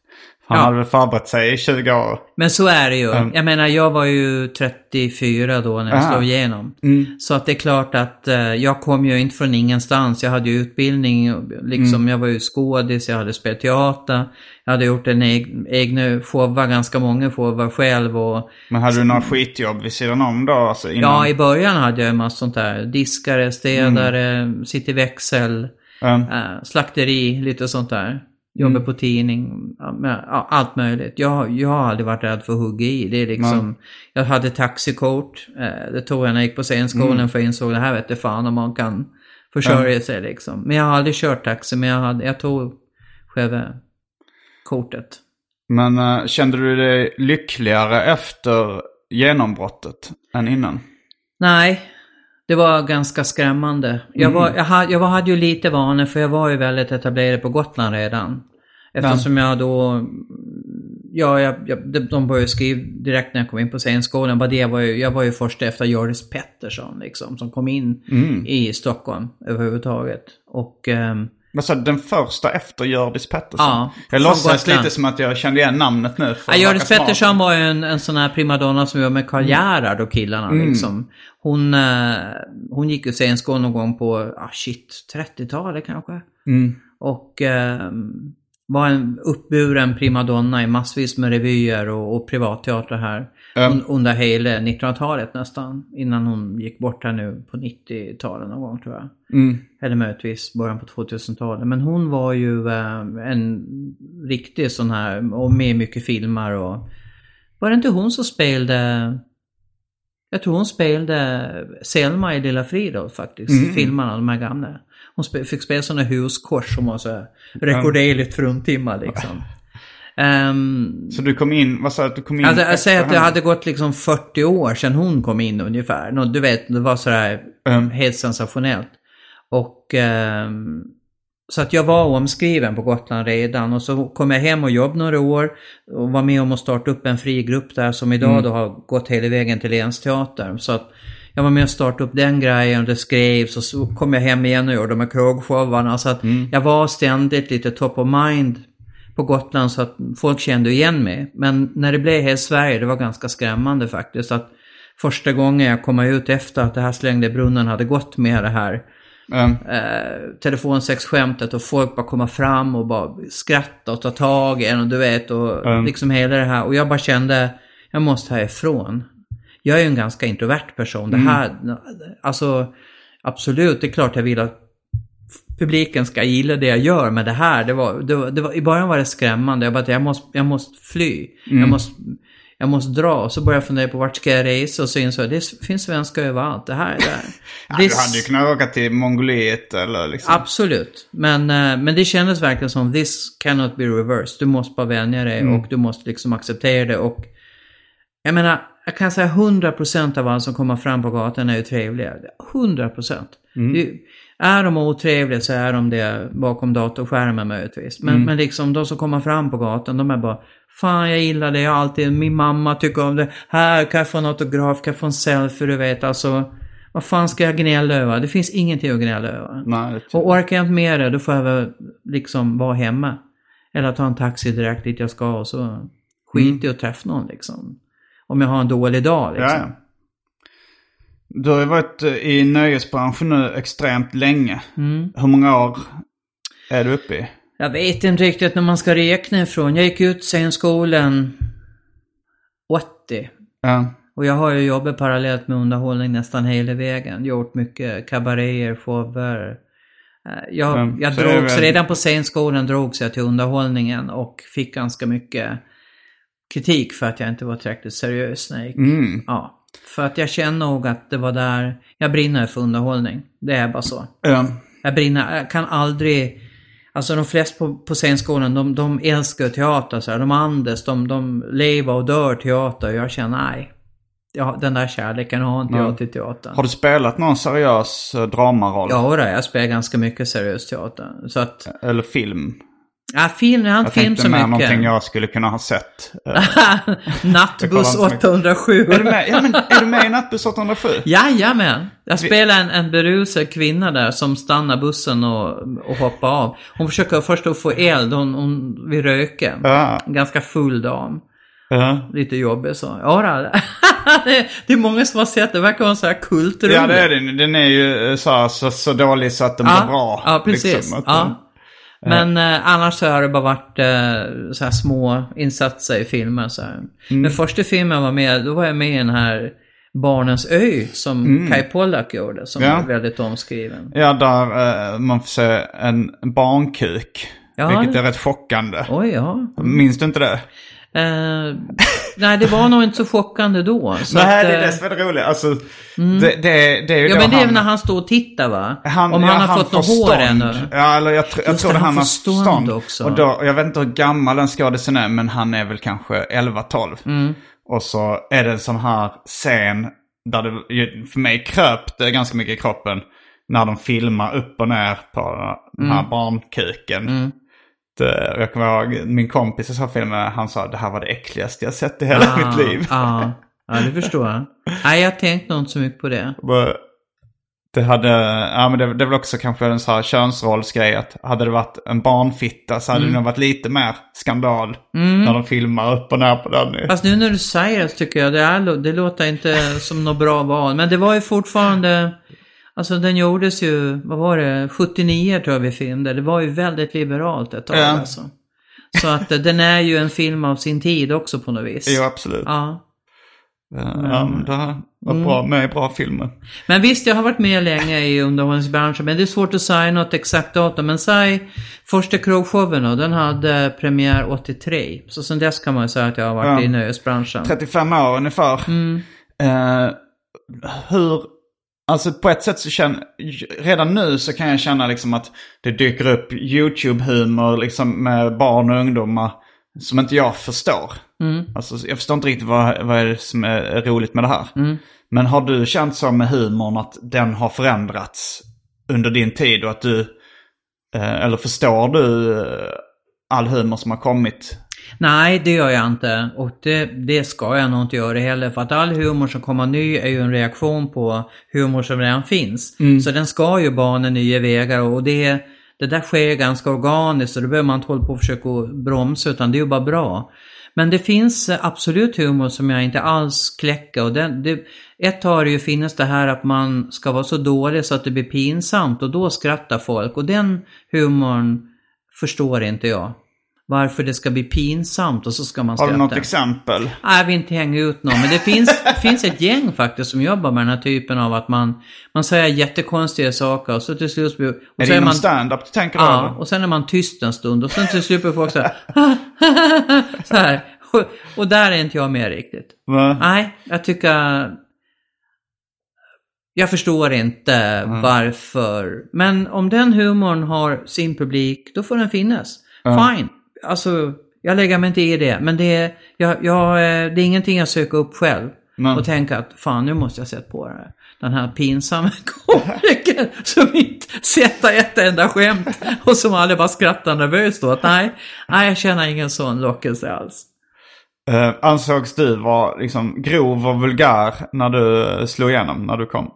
Han Ja. hade väl förberett sig i 20 år. Men så är det ju. Mm. Jag menar, jag var ju 34 då när jag Aha. slog igenom. Mm. Så att det är klart att eh, jag kom ju inte från ingenstans. Jag hade ju utbildning, liksom, Mm. jag var ju skådis, jag hade spelat teater. Jag hade gjort en eg egna shower, ganska många shower själv och Men hade du några skitjobb vid sidan om då? Alltså innan? Ja, i början hade jag en massa sånt där. Diskare, städare, sitta i växel, Mm. eh, slakteri, lite sånt där. Jobba på tidning, ja, allt möjligt. Jag, jag har aldrig varit rädd för att hugga i. Det är liksom, jag hade taxikort, eh, det tog jag när jag gick på scenskolan för jag insåg det här vet jag fan om man kan försörja sig liksom. Men jag har aldrig kört taxi, men jag, hade, jag tog själva kortet. Men eh, kände du dig lyckligare efter genombrottet än innan? Nej, det var ganska skrämmande. Jag, var, jag, hade, jag var, hade ju lite vanor för jag var ju väldigt etablerad på Gotland redan. Eftersom jag då... Ja, jag, jag, de- de började skriva direkt när jag kom in på scenskolan. Bara det var ju, jag var ju först efter Joris Pettersson liksom, som kom in i Stockholm överhuvudtaget. Och... ehm, Sa du, den första efter Hjördis Pettersson? Ja, jag låtsas lite som att jag kände igen namnet nu. Ja, Hjördis. Pettersson var ju en, en sån här primadonna som var med Karl Gerhard och killarna liksom. Hon, eh, hon gick ju scenskolan någon gång på, ah shit, 30-talet kanske. Och eh, var en uppburen primadonna i massvis med revyer och, och privatteater här. Un, under hela 1900-talet nästan. Innan hon gick bort här nu på 90-talet någon gång tror jag. Eller möjligtvis början på 2000-talet. Men hon var ju eh, en riktig sån här, och med mycket filmer och... Var det inte hon som spelade... Jag tror hon spelade Selma i Lilla Fridolf faktiskt. Filmerna, de här gamla. Hon spe, fick spela sådana huskors som var så rekorderligt fruntimmer liksom. Ehm, Så du kom in, vad sa du att du kom in Alltså, jag säger att det hade gått liksom 40 år sedan hon kom in ungefär. Du vet, det var sådär Mm. helt sensationellt. Och ehm, så att jag var omskriven på Gotland redan och så kom jag hem och jobbade några år och var med om att starta upp en fri grupp där som idag Mm. då har gått hela vägen till Länsteatern. Så att jag var med och startade upp den grejen och det skrevs och så kom jag hem igen och gjorde de här krogshowarna. Så att Mm. jag var ständigt lite top of mind på Gotland så att folk kände igen mig. Men när det blev helt Sverige, det var ganska skrämmande faktiskt. Att första gången jag kom ut efter att det här slängde brunnen hade gått med det här Mm. eh, telefonsexskämtet och folk bara komma fram och bara skratta och ta tag i en och du vet och Mm. liksom hela det här. Och jag bara kände, jag måste härifrån. Jag är ju en ganska introvert person. Det här, alltså absolut, det är klart jag vill att publiken ska gilla det jag gör. Men det här, det var, det det var i början var det skrämmande. Jag bara, jag måste, jag måste fly. Jag måste, jag måste dra. Och så började jag fundera på vart ska jag resa och så insåg jag det finns svenskar överallt. Det här är där. <laughs> Ja, du hade ju kunnat åka till Mongoliet eller liksom. Absolut. Men, eh, men det kändes verkligen som this cannot be reversed. Du måste bara vänja dig Mm. och du måste liksom acceptera det. Och jag menar, jag kan säga 100% av alla som kommer fram på gatan är ju trevliga. 100%. Mm. Det, är de otrevliga så är de det bakom datorskärmen möjligtvis. Men, Mm. men liksom de som kommer fram på gatan, de är bara Fan jag gillar det, jag har alltid, min mamma tycker om det. Här kan jag få en autograf, kan jag få en selfie, du vet alltså. Vad fan ska jag gnälla över? Det finns ingenting att gnälla över. Nej, det Och orkar jag inte med det, då får jag väl liksom vara hemma. Eller ta en taxi direkt dit jag ska och så skit i att träffa någon liksom. Om jag har en dålig dag liksom. Ja, ja. Du har ju varit eh, i nöjesbranschen nu extremt länge. Mm. Hur många år är du uppe i? Jag vet inte riktigt när man ska räkna ifrån. Jag gick ut scenskolan 80. Ja. Och jag har ju jobbat parallellt med underhållning nästan hela vägen. Gjort mycket kabaréer, shower. Eh, Jag, Mm, jag så drogs, väl- redan på scenskolan drogs jag till underhållningen och fick ganska mycket kritik för att jag inte var tillräckligt seriös när jag gick. Mm. Ja. För att jag känner nog att det var där, jag brinner för underhållning. Det är bara så. Ja. Jag brinner, jag kan aldrig... Alltså de flesta på, på scenskolan, de, de älskar teater så här. De andas, de, de lever och dör teater. Jag känner, nej. Ja, den där kärleken har inte jag till teatern. Har du spelat någon seriös eh, dramaroll? Ja, jag spelar ganska mycket seriös teater. Så att, Eller film? Ja, film, jag inte Jag film tänkte så mycket. någonting jag skulle kunna ha sett. Eh, <laughs> Jag Nattbuss kollar inte så 807. är, du med? Ja, men, är du med i Nattbuss 807? <laughs> Jajamän! Jag spelar en, en berusad kvinna där som stannar bussen och, och hoppar av. Hon försöker först att få eld, hon, hon vill röka. Ja. Ganska full dam. Ja. Lite jobbig så. Ja, <laughs> det, det är många som har sett det. Verkar vara en sån här kultrulle. Ja, det är den. Den är ju eh, så, så, så dålig så att den Ja, blir bra. ja, precis. Liksom. Men eh, annars så har det bara varit eh, så här små insatser i filmer. Så här. Mm. Den första filmen jag var med, då var jag med i den här Barnens ö som Kai Pollak gjorde. Som Mm. Ja. är väldigt omskriven. Ja, där eh, man får se en barnkuk. Ja, vilket är rätt chockande. Oj, ja. Minns du inte det? Eh, nej, det var nog inte så chockande då. Så Nej, att, det är det som är det roliga. Alltså, det, det, det är ju Ja, då men det är han, väl när han står och tittar va? han, Om ja, han har fått får något hår ännu. Ja, eller jag, jag Just tror det, han han har stånd också. Och då, jag vet inte hur gammal den skådisen är, men han är väl kanske 11-12. Mm. Och så är det en sån här scen där det för mig kröp det ganska mycket i kroppen. När de filmar upp och ner på den här Mm. barnkuken. Det, jag kommer ihåg min kompis i så filmen, han sa det här var det äckligaste jag sett i hela Ah, mitt liv. Ja, ja, det förstår jag. Nej, jag tänkte nog inte så mycket på det. Det hade, ja men det, det väl också kanske en sån här könsrollsgrej att hade det varit en barnfitta så hade Mm. det nog varit lite mer skandal. När de filmar upp och ner på den. Fast nu när du säger det så tycker jag det, är, det låter inte som något bra val. Men det var ju fortfarande, alltså den gjordes ju, vad var det, 79 tror jag vi filmade. Det var ju väldigt liberalt ett tag Ja. alltså. Så att eh, den är ju en film av sin tid också på något vis. Jo absolut. Ja. Ja, ja, men det har varit bra med i bra filmer. Men visst, jag har varit med länge i underhållningsbranschen, men det är svårt att säga något exakt datum. Men säg, första krogshowen då, den hade premiär 83. Så sen dess kan man ju säga att jag har varit Ja. i nöjesbranschen. 35 år ungefär. Mm. Eh, hur, alltså på ett sätt så känner, redan nu så kan jag känna liksom att det dyker upp YouTube-humor liksom med barn och ungdomar som inte jag förstår. Mm. Alltså jag förstår inte riktigt vad, vad är det som är roligt med det här. Mm. Men har du känt så med humorn att den har förändrats under din tid och att du, eh, eller förstår du eh, all humor som har kommit? Nej, det gör jag inte. Och det, det ska jag nog inte göra heller. För att all humor som kommer ny är ju en reaktion på humor som redan finns. Så den ska ju bana nya vägar och det, det där sker ganska organiskt och det behöver man inte hålla på och försöka bromsa utan det är ju bara bra. Men det finns absolut humor som jag inte alls kläcker. Och den, det, ett har det ju finns det här att man ska vara så dålig så att det blir pinsamt och då skrattar folk. Och den humorn förstår inte jag. Varför det ska bli pinsamt och så ska man Har skratta. du något exempel? Nej, jag vill inte hänga ut någon. Men det finns, <laughs> finns ett gäng faktiskt som jobbar med den här typen av att man, man säger jättekonstiga saker och så till slut. Och Är så det inom man, stand-up du tänker? Ja, eller? och sen är man tyst en stund och sen till slut blir folk så här, <laughs> så här. Och där är inte jag med riktigt. Va? Nej, jag tycker... Jag förstår inte Mm. varför. Men om den humorn har sin publik, då får den finnas. Fine. Alltså, jag lägger mig inte i det. Men det är, jag, jag, eh, det är ingenting jag söker upp själv. Men- Och tänka att fan, nu måste jag sätta på det. Den här pinsamma <laughs> komikern som inte sätter ett enda skämt och som aldrig bara skrattar nervöst åt. Nej, nej, jag känner ingen sån lockelse alls. Eh, ansågs du vara liksom grov och vulgär när du slog igenom, när du kom?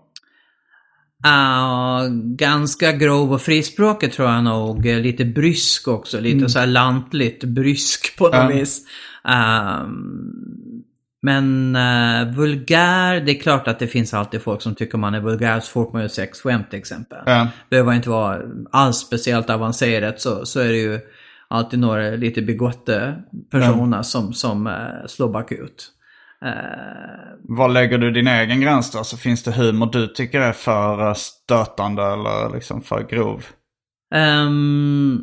Ah, ganska grov och frispråkig tror jag nog. Lite brysk också. Lite så här lantligt brysk på något Ja. vis. Ehm, men eh, vulgär, det är klart att det finns alltid folk som tycker man är vulgär så fort man gör sexskämt till exempel. Ja. Behöver inte vara alls speciellt avancerat så, så är det ju alltid några lite begotte personer som, som eh, slår bakut. Eh, Var lägger du din egen gräns då? Så finns det humor du tycker är för eh, stötande eller liksom för grov? Ehm,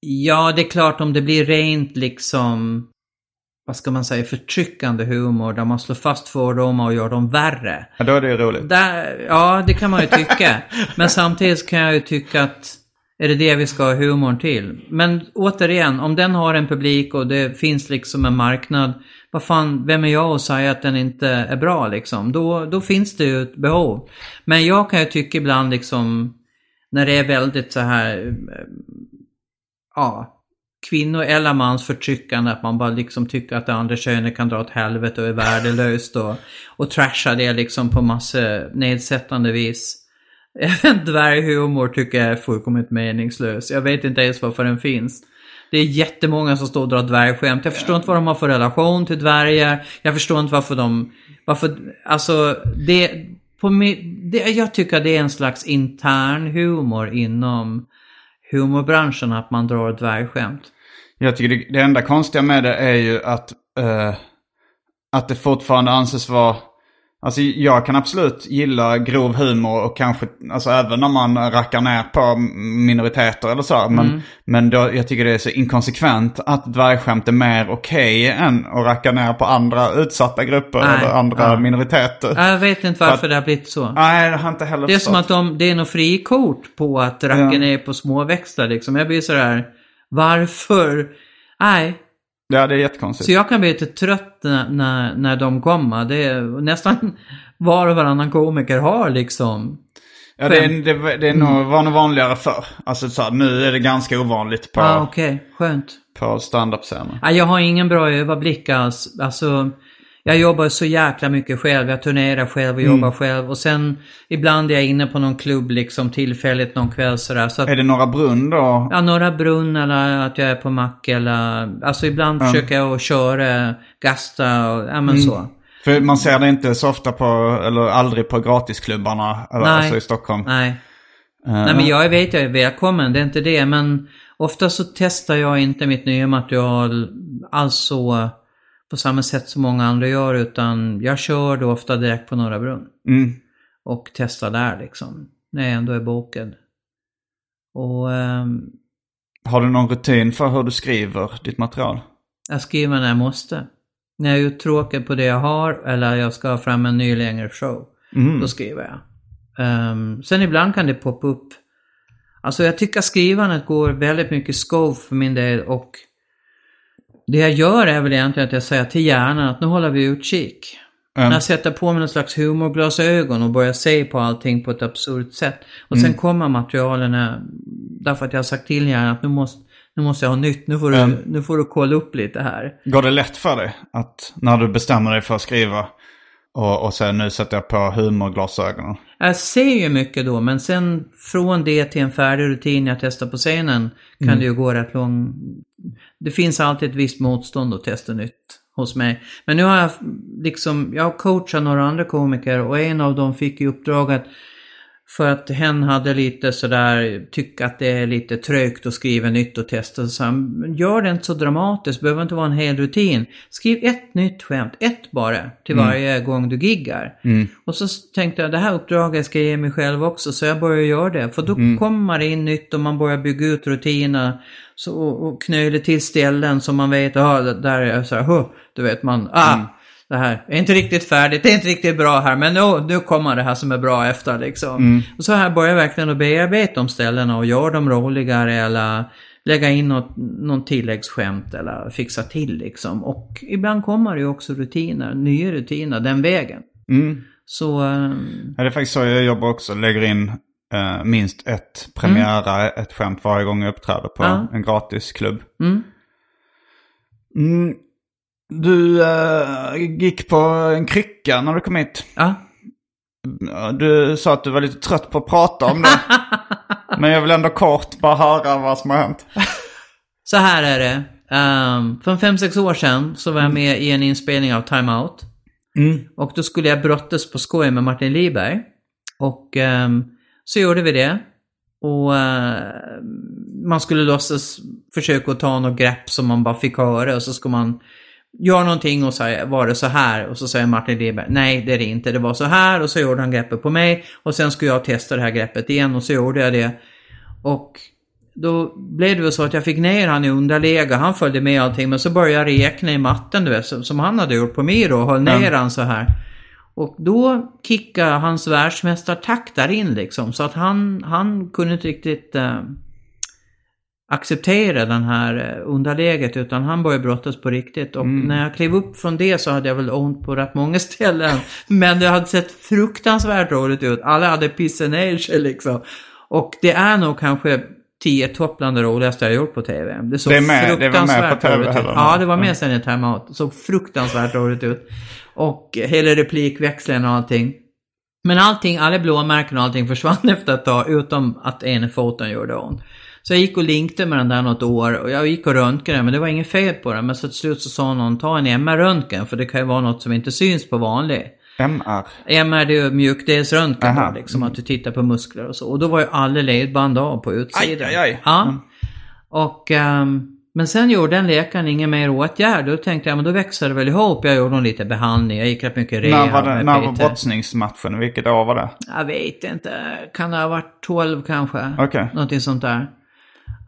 ja, det är klart om det blir rent liksom, vad ska man säga, förtryckande humor där man slår fast fördomar och gör dem värre. Ja, då är det ju roligt. Där, ja, det kan man ju tycka. <laughs> Men samtidigt kan jag ju tycka att är det det vi ska ha humorn till? Men återigen, om den har en publik och det finns liksom en marknad, vad fan, vem är jag att säga att den inte är bra liksom? Då, då finns det ju ett behov. Men jag kan ju tycka ibland liksom, när det är väldigt så här, eh, ja, kvinno eller mans förtryckande, att man bara liksom tycker att det andra könet kan dra åt helvete och är värdelöst och, och trashar det liksom på massa nedsättande vis. <laughs> Även dvärghumor tycker jag är fullkomligt meningslös. Jag vet inte ens varför den finns. Det är jättemånga som står och drar dvärgskämt. Jag förstår inte vad de har för relation till dvärgar. Jag förstår inte varför de... Varför... Alltså, det... På, mi- det jag tycker det är en slags intern humor inom humorbranschen att man drar dvärgskämt. Jag tycker det, det enda konstiga med det är ju att, Uh, att det fortfarande anses vara... Alltså jag kan absolut gilla grov humor och kanske, alltså även när man rackar ner på minoriteter eller så. Men, men då, jag tycker det är så inkonsekvent att dvärgskämt är mer okej än att racka ner på andra utsatta grupper Nej, eller andra ja. minoriteter. Jag vet inte varför det har blivit så. Nej, det har inte heller Det är som förstått. att de, det är något frikort på att racka Ja. ner på småväxter liksom. Jag blir sådär, varför? Nej. Ja, det är jättekonstigt. Så jag kan bli lite trött när, när, när de kommer. Det är nästan <laughs> var och varannan komiker har liksom. Ja, det, är, det, det är nog, var nog vanligare förr. Alltså så här, nu är det ganska ovanligt på, ah, okej. Skönt. på stand-up-scener. Ja, jag har ingen bra överblick alls. Alltså, jag jobbar så jäkla mycket själv. Jag turnerar själv och jobbar själv. Och sen ibland är jag inne på någon klubb liksom tillfälligt någon kväll sådär. Så att, Är det Norra Brunn då? Ja, Norra Brunn eller att jag är på mack eller... Alltså ibland försöker jag att köra, gasta och ja men så. För man ser det inte så ofta på, eller aldrig på gratisklubbarna eller, Nej. alltså i Stockholm. Nej. Eh, Nej men jag vet jag är välkommen, det är inte det. Men ofta så testar jag inte mitt nya material alls så på samma sätt som många andra gör. Utan jag kör då ofta direkt på Norra Brunn. Mm. Och testar där liksom. När jag ändå är bokad. Och ehm, Har du någon rutin för hur du skriver ditt material? Jag skriver när jag måste. När jag är uttråkad på det jag har eller jag ska ha fram en ny längre show. Då skriver jag. Ehm, sen ibland kan det poppa upp. Alltså jag tycker skrivandet går väldigt mycket skov för min del och det jag gör är väl egentligen att jag säger till hjärnan att nu håller vi utkik. När jag sätter på mig någon slags humorglasögon och börjar se på allting på ett absurt sätt. Och sen kommer materialen eh, därför att jag har sagt till hjärnan att nu måste, nu måste jag ha nytt, nu får, du, Mm. nu får du kolla upp lite här. Går det lätt för dig att när du bestämmer dig för att skriva och, och sen nu sätter jag på humorglasögonen? Jag ser ju mycket då, men sen från det till en färdig rutin jag testar på scenen kan Mm. det ju gå rätt lång... Det finns alltid ett visst motstånd att testa nytt hos mig. Men nu har jag liksom, jag har coachat några andra komiker och en av dem fick i uppdrag att för att hen hade lite sådär, tycka att det är lite trögt att skriva nytt och testa. Så han, gör det inte så dramatiskt, det behöver inte vara en hel rutin. Skriv ett nytt skämt, ett bara, till Mm. varje gång du giggar. Och så tänkte jag, det här uppdraget ska jag ge mig själv också, så jag började göra det. För då Mm. kommer det in nytt och man börjar bygga ut rutiner. Så, och, och knöler till ställen som man vet, ja, där är jag så här, huh, du vet man, ah, Mm. Det här är inte riktigt färdigt, det är inte riktigt bra här, men nu, nu kommer det här som är bra efter liksom. Mm. Och så här börjar jag verkligen att bearbeta de ställena och göra dem roligare eller lägga in något, någon tilläggsskämt eller fixa till liksom. Och ibland kommer det ju också rutiner, nya rutiner den vägen. Mm. Så, eh, Ja, det är faktiskt så jag jobbar också. Lägger in eh, minst ett premiära, ett skämt varje gång jag uppträder på Ja. en gratisklubb. mm, Mm. Du eh, gick på en krycka när du kom hit. ja. Du sa att du var lite trött på att prata om det. <laughs> Men jag vill ändå kort bara höra vad som har hänt. Så här är det. Um, för fem sex år sedan så var jag med i en inspelning av Time Out. Och då skulle jag brottas på skoj med Martin Liberg. Och ehm, så gjorde vi det. Och eh, man skulle låtsas försöka att ta något grepp som man bara fick höra och så ska man göra någonting och säga, var det så här? Och så säger Martin Liberg, nej det är det inte, det var så här och så gjorde han greppet på mig och sen skulle jag testa det här greppet igen och så gjorde jag det. Och då blev det väl så att jag fick ner han i underläge, han följde med allting men så började jag räkna i matten du vet, som han hade gjort på mig då, och höll ner han så här. Och då kickade hans världsmästartakt där in liksom. Så att han, han kunde inte riktigt eh, acceptera den här eh, underläget utan han började brottas på riktigt. Och när jag klev upp från det så hade jag väl ont på rätt många <laughs> ställen. Men det hade sett fruktansvärt roligt ut. Alla hade pissat ner sig liksom. Och det är nog kanske 10 topp bland det roligaste jag gjort på TV. Det såg Det med- det fruktansvärt TV roligt ut. Ja, det var med sen i Time Out. Det såg fruktansvärt roligt ut. Och hela replikväxeln och allting. Men allting, alla blåmärken och allting försvann <laughs> efter ett tag utom att ena foten gjorde ont. Så jag gick och linkade med den där något år och jag gick och röntgade den men det var inget fel på den. Men så till slut så sa någon ta en MR-röntgen för det kan ju vara något som inte syns på vanlig. MR. MR det är ju mjukdelsröntgen då, liksom att du tittar på muskler och så. Och då var ju alla ledband av på utsidan. Aj, aj, aj. Ja. Och, ehm, men sen gjorde den läkaren ingen mer åtgärd. Då tänkte jag, men då växer det väl ihop. Jag gjorde lite behandling. Jag gick rätt mycket rehab När var, det, när var PT. brottningsmatchen? Vilket år var det? Jag vet inte. Kan det ha varit 12 kanske? Okej. Någonting sånt där.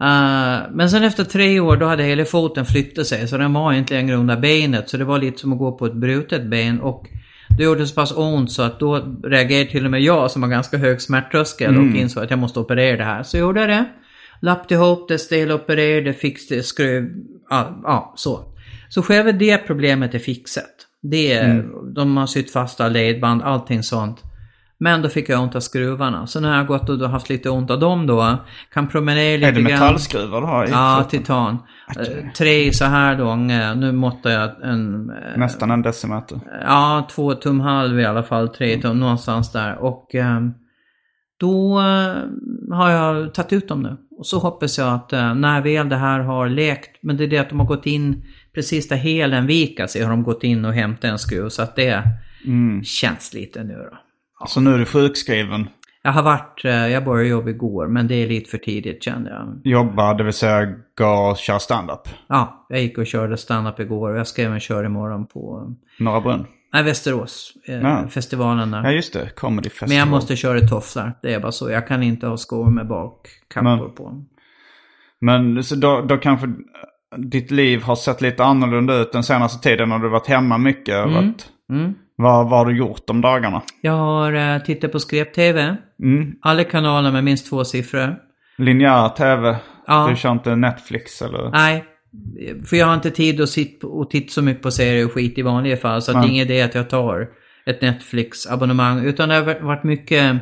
Eh, men sen efter tre år då hade hela foten flyttat sig så den var inte längre under benet. Så det var lite som att gå på ett brutet ben. Och det gjorde så pass ont så att då reagerade till och med jag som har ganska hög smärttröskel och insåg att jag måste operera det här. Så gjorde jag det. Lappade ihop det, stelopererade, fixade, skruv, ja, ja så. Så själva det problemet är fixat. Det är, De har sytt fast alla ledband, allting sånt. Men då fick jag ont av skruvarna. Så nu har jag gått och haft lite ont av dem då. Kan promenera lite Är det grann. metallskruvar du har i Ja, foten? titan. Eh, Tre så här långa. Nu måttar jag en... eh, Nästan en decimeter. Ja, två tum halv i alla fall. Tre tum, någonstans där. Och eh, då eh, har jag tagit ut dem nu. Och så hoppas jag att eh, när väl det här har läkt, men det är det att de har gått in precis där helen vikar sig, har de gått in och hämtat en skruv. Så att det känns lite nu då. Så nu är du sjukskriven. Jag har varit, eh, jag började jobba igår, men det är lite för tidigt kände jag. Jobba, det vill säga gå och köra standup. Ja, jag gick och körde stand-up igår och jag ska även köra imorgon på Norra Brunn. nej, Västerås. Eh, Ja. Festivalen där. Ja just det, Comedy Festival. Men jag måste köra i tofflar. Det är bara så. Jag kan inte ha skor med bakkappor på. Men så då, då kanske ditt liv har sett lite annorlunda ut den senaste tiden när du varit hemma mycket. Varit, Mm. Vad, vad har du gjort de dagarna? Jag har eh, tittat på Skrep-TV. Mm. Alla kanaler med minst två siffror. Linjär tv? Ja. Du kör inte Netflix eller? Nej, för jag har inte tid att sitta och titta så mycket på serier och skit i vanliga fall. Så att det är ingen idé att jag tar ett Netflix-abonnemang. Utan det har varit mycket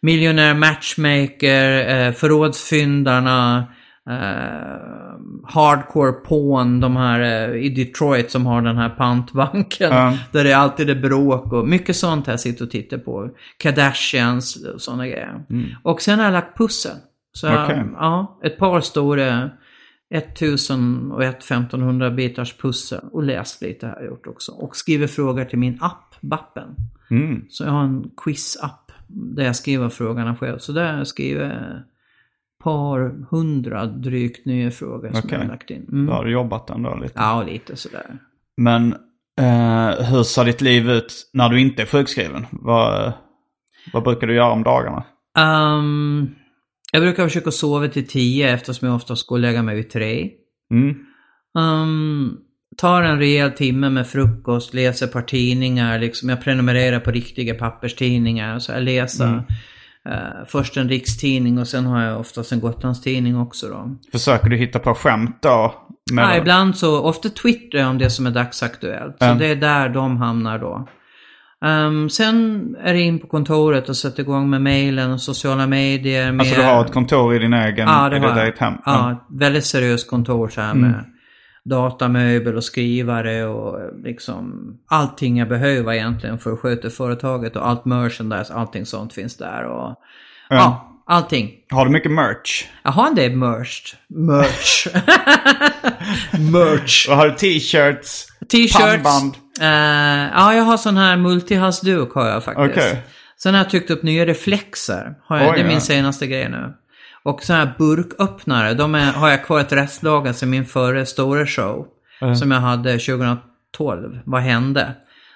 Miljonär Matchmaker, eh, Förrådsfyndarna, eh, Hardcore Pawn, de här eh, i Detroit som har den här pantbanken. Ja. Där det alltid är bråk och mycket sånt här sitter och tittar på. Kardashians och sådana grejer. Och sen har jag lagt pussel. Så jag- Okej. ja, ett par stora 1000 och 1500 bitars pussel och läst lite har jag gjort också. Och skriver frågor till min app, Bappen. Mm. Så jag har en quiz-app Där jag skriver frågorna själv. Så där jag ett par hundra drygt nya frågor som Okej. jag har lagt in. Mm. Då har du jobbat ändå lite. Ja, lite sådär. Men eh, hur ser ditt liv ut när du inte är sjukskriven? Vad, vad brukar du göra om dagarna? Ehm, jag brukar försöka sova till tio eftersom jag oftast går och lägga mig vid tre. Mm. Um, tar en rejäl timme med frukost, läser ett par tidningar, liksom jag prenumererar på riktiga papperstidningar. Så jag läser Mm. Eh, först en rikstidning och sen har jag oftast en Gotlandstidning också då. Försöker du hitta på skämt då? Med Ja, ibland så, ofta twittrar jag om det som är dagsaktuellt. Så Ja. det är där de hamnar då. Um, sen är det in på kontoret och sätta igång med mejlen och sociala medier. Med, Alltså du har ett kontor i din egen, Ja, det i ditt hem? Ja, väldigt seriöst kontor så här Mm. Datamöbel och skrivare och liksom allting jag behöver egentligen för att sköta företaget och allt merchandise, allting sånt finns där och ja, allting. Har du mycket merch? Jag har en del merch. Merch. <laughs> merch. Och har du t-shirts? T-shirts. Eh, ja, jag har sån här multihalsduk har jag faktiskt. Okej. Sen har jag tryckt upp nya reflexer. Har jag, Oj, det är min ja. senaste grej nu. Och såna här burköppnare, de är, har jag kvar ett restlager sedan min förra stora show. Som jag hade 2012. Vad hände?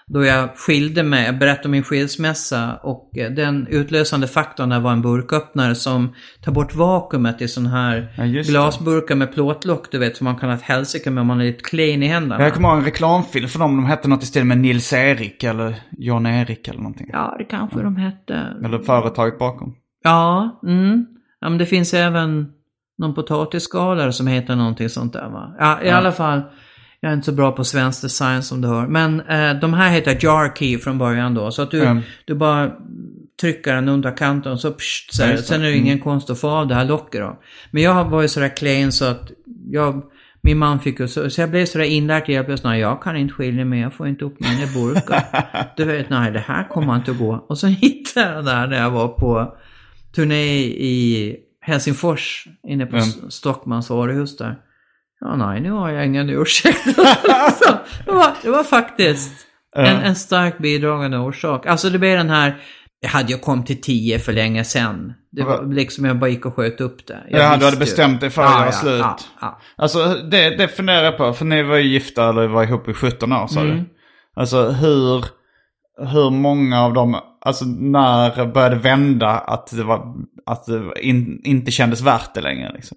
Då jag skilde mig, jag berättade om min skilsmässa och eh, den utlösande faktorn där var en burköppnare som tar bort vakuumet i sån här Ja, glasburkar med plåtlock du vet som man kan ha ett helsike med om man är lite clean i händerna. Jag kommer ihåg en reklamfilm för dem. De hette något i stil med Nils Erik eller John Erik eller någonting. Ja, det kanske de hette. Eller företaget bakom. Ja, mm. Ja, men det finns även någon potatisskalare som heter någonting sånt där va? Ja, i alla fall. Jag är inte så bra på svensk design som du hör. Men eh, de här heter Jar Key från början då. Så att du, Mm. du bara trycker den under kanten så pst, så Ja. Sen är det ingen konst att få av det här locket då. Men jag var ju sådär clean så att jag, min man fick ju så, så jag blev sådär inlärt hjälplös. Nej, jag kan inte skilja mig, jag får inte upp mina burkar. <laughs> du vet, nej det här kommer inte att gå. Och så <laughs> hittade jag det där när jag var på turné i Helsingfors, inne på Mm. mm. Stockmans varuhus där. Ja, nej, nu har jag ingen ursäkt. <laughs> Det, var, det var faktiskt en, en stark bidragande orsak. Alltså det blev den här, jag hade ju kommit till 10 för länge sedan. Det var liksom, jag bara gick och sköt upp det. Jag Ja, du hade bestämt dig för att Ja, göra ja, slut. Ja, ja. Alltså det, det funderar jag på. För ni var ju gifta eller var ihop i 17 år sa Mm. du. Alltså hur, hur många av dem, alltså när började vända att det, var, att det in, inte kändes värt det längre liksom?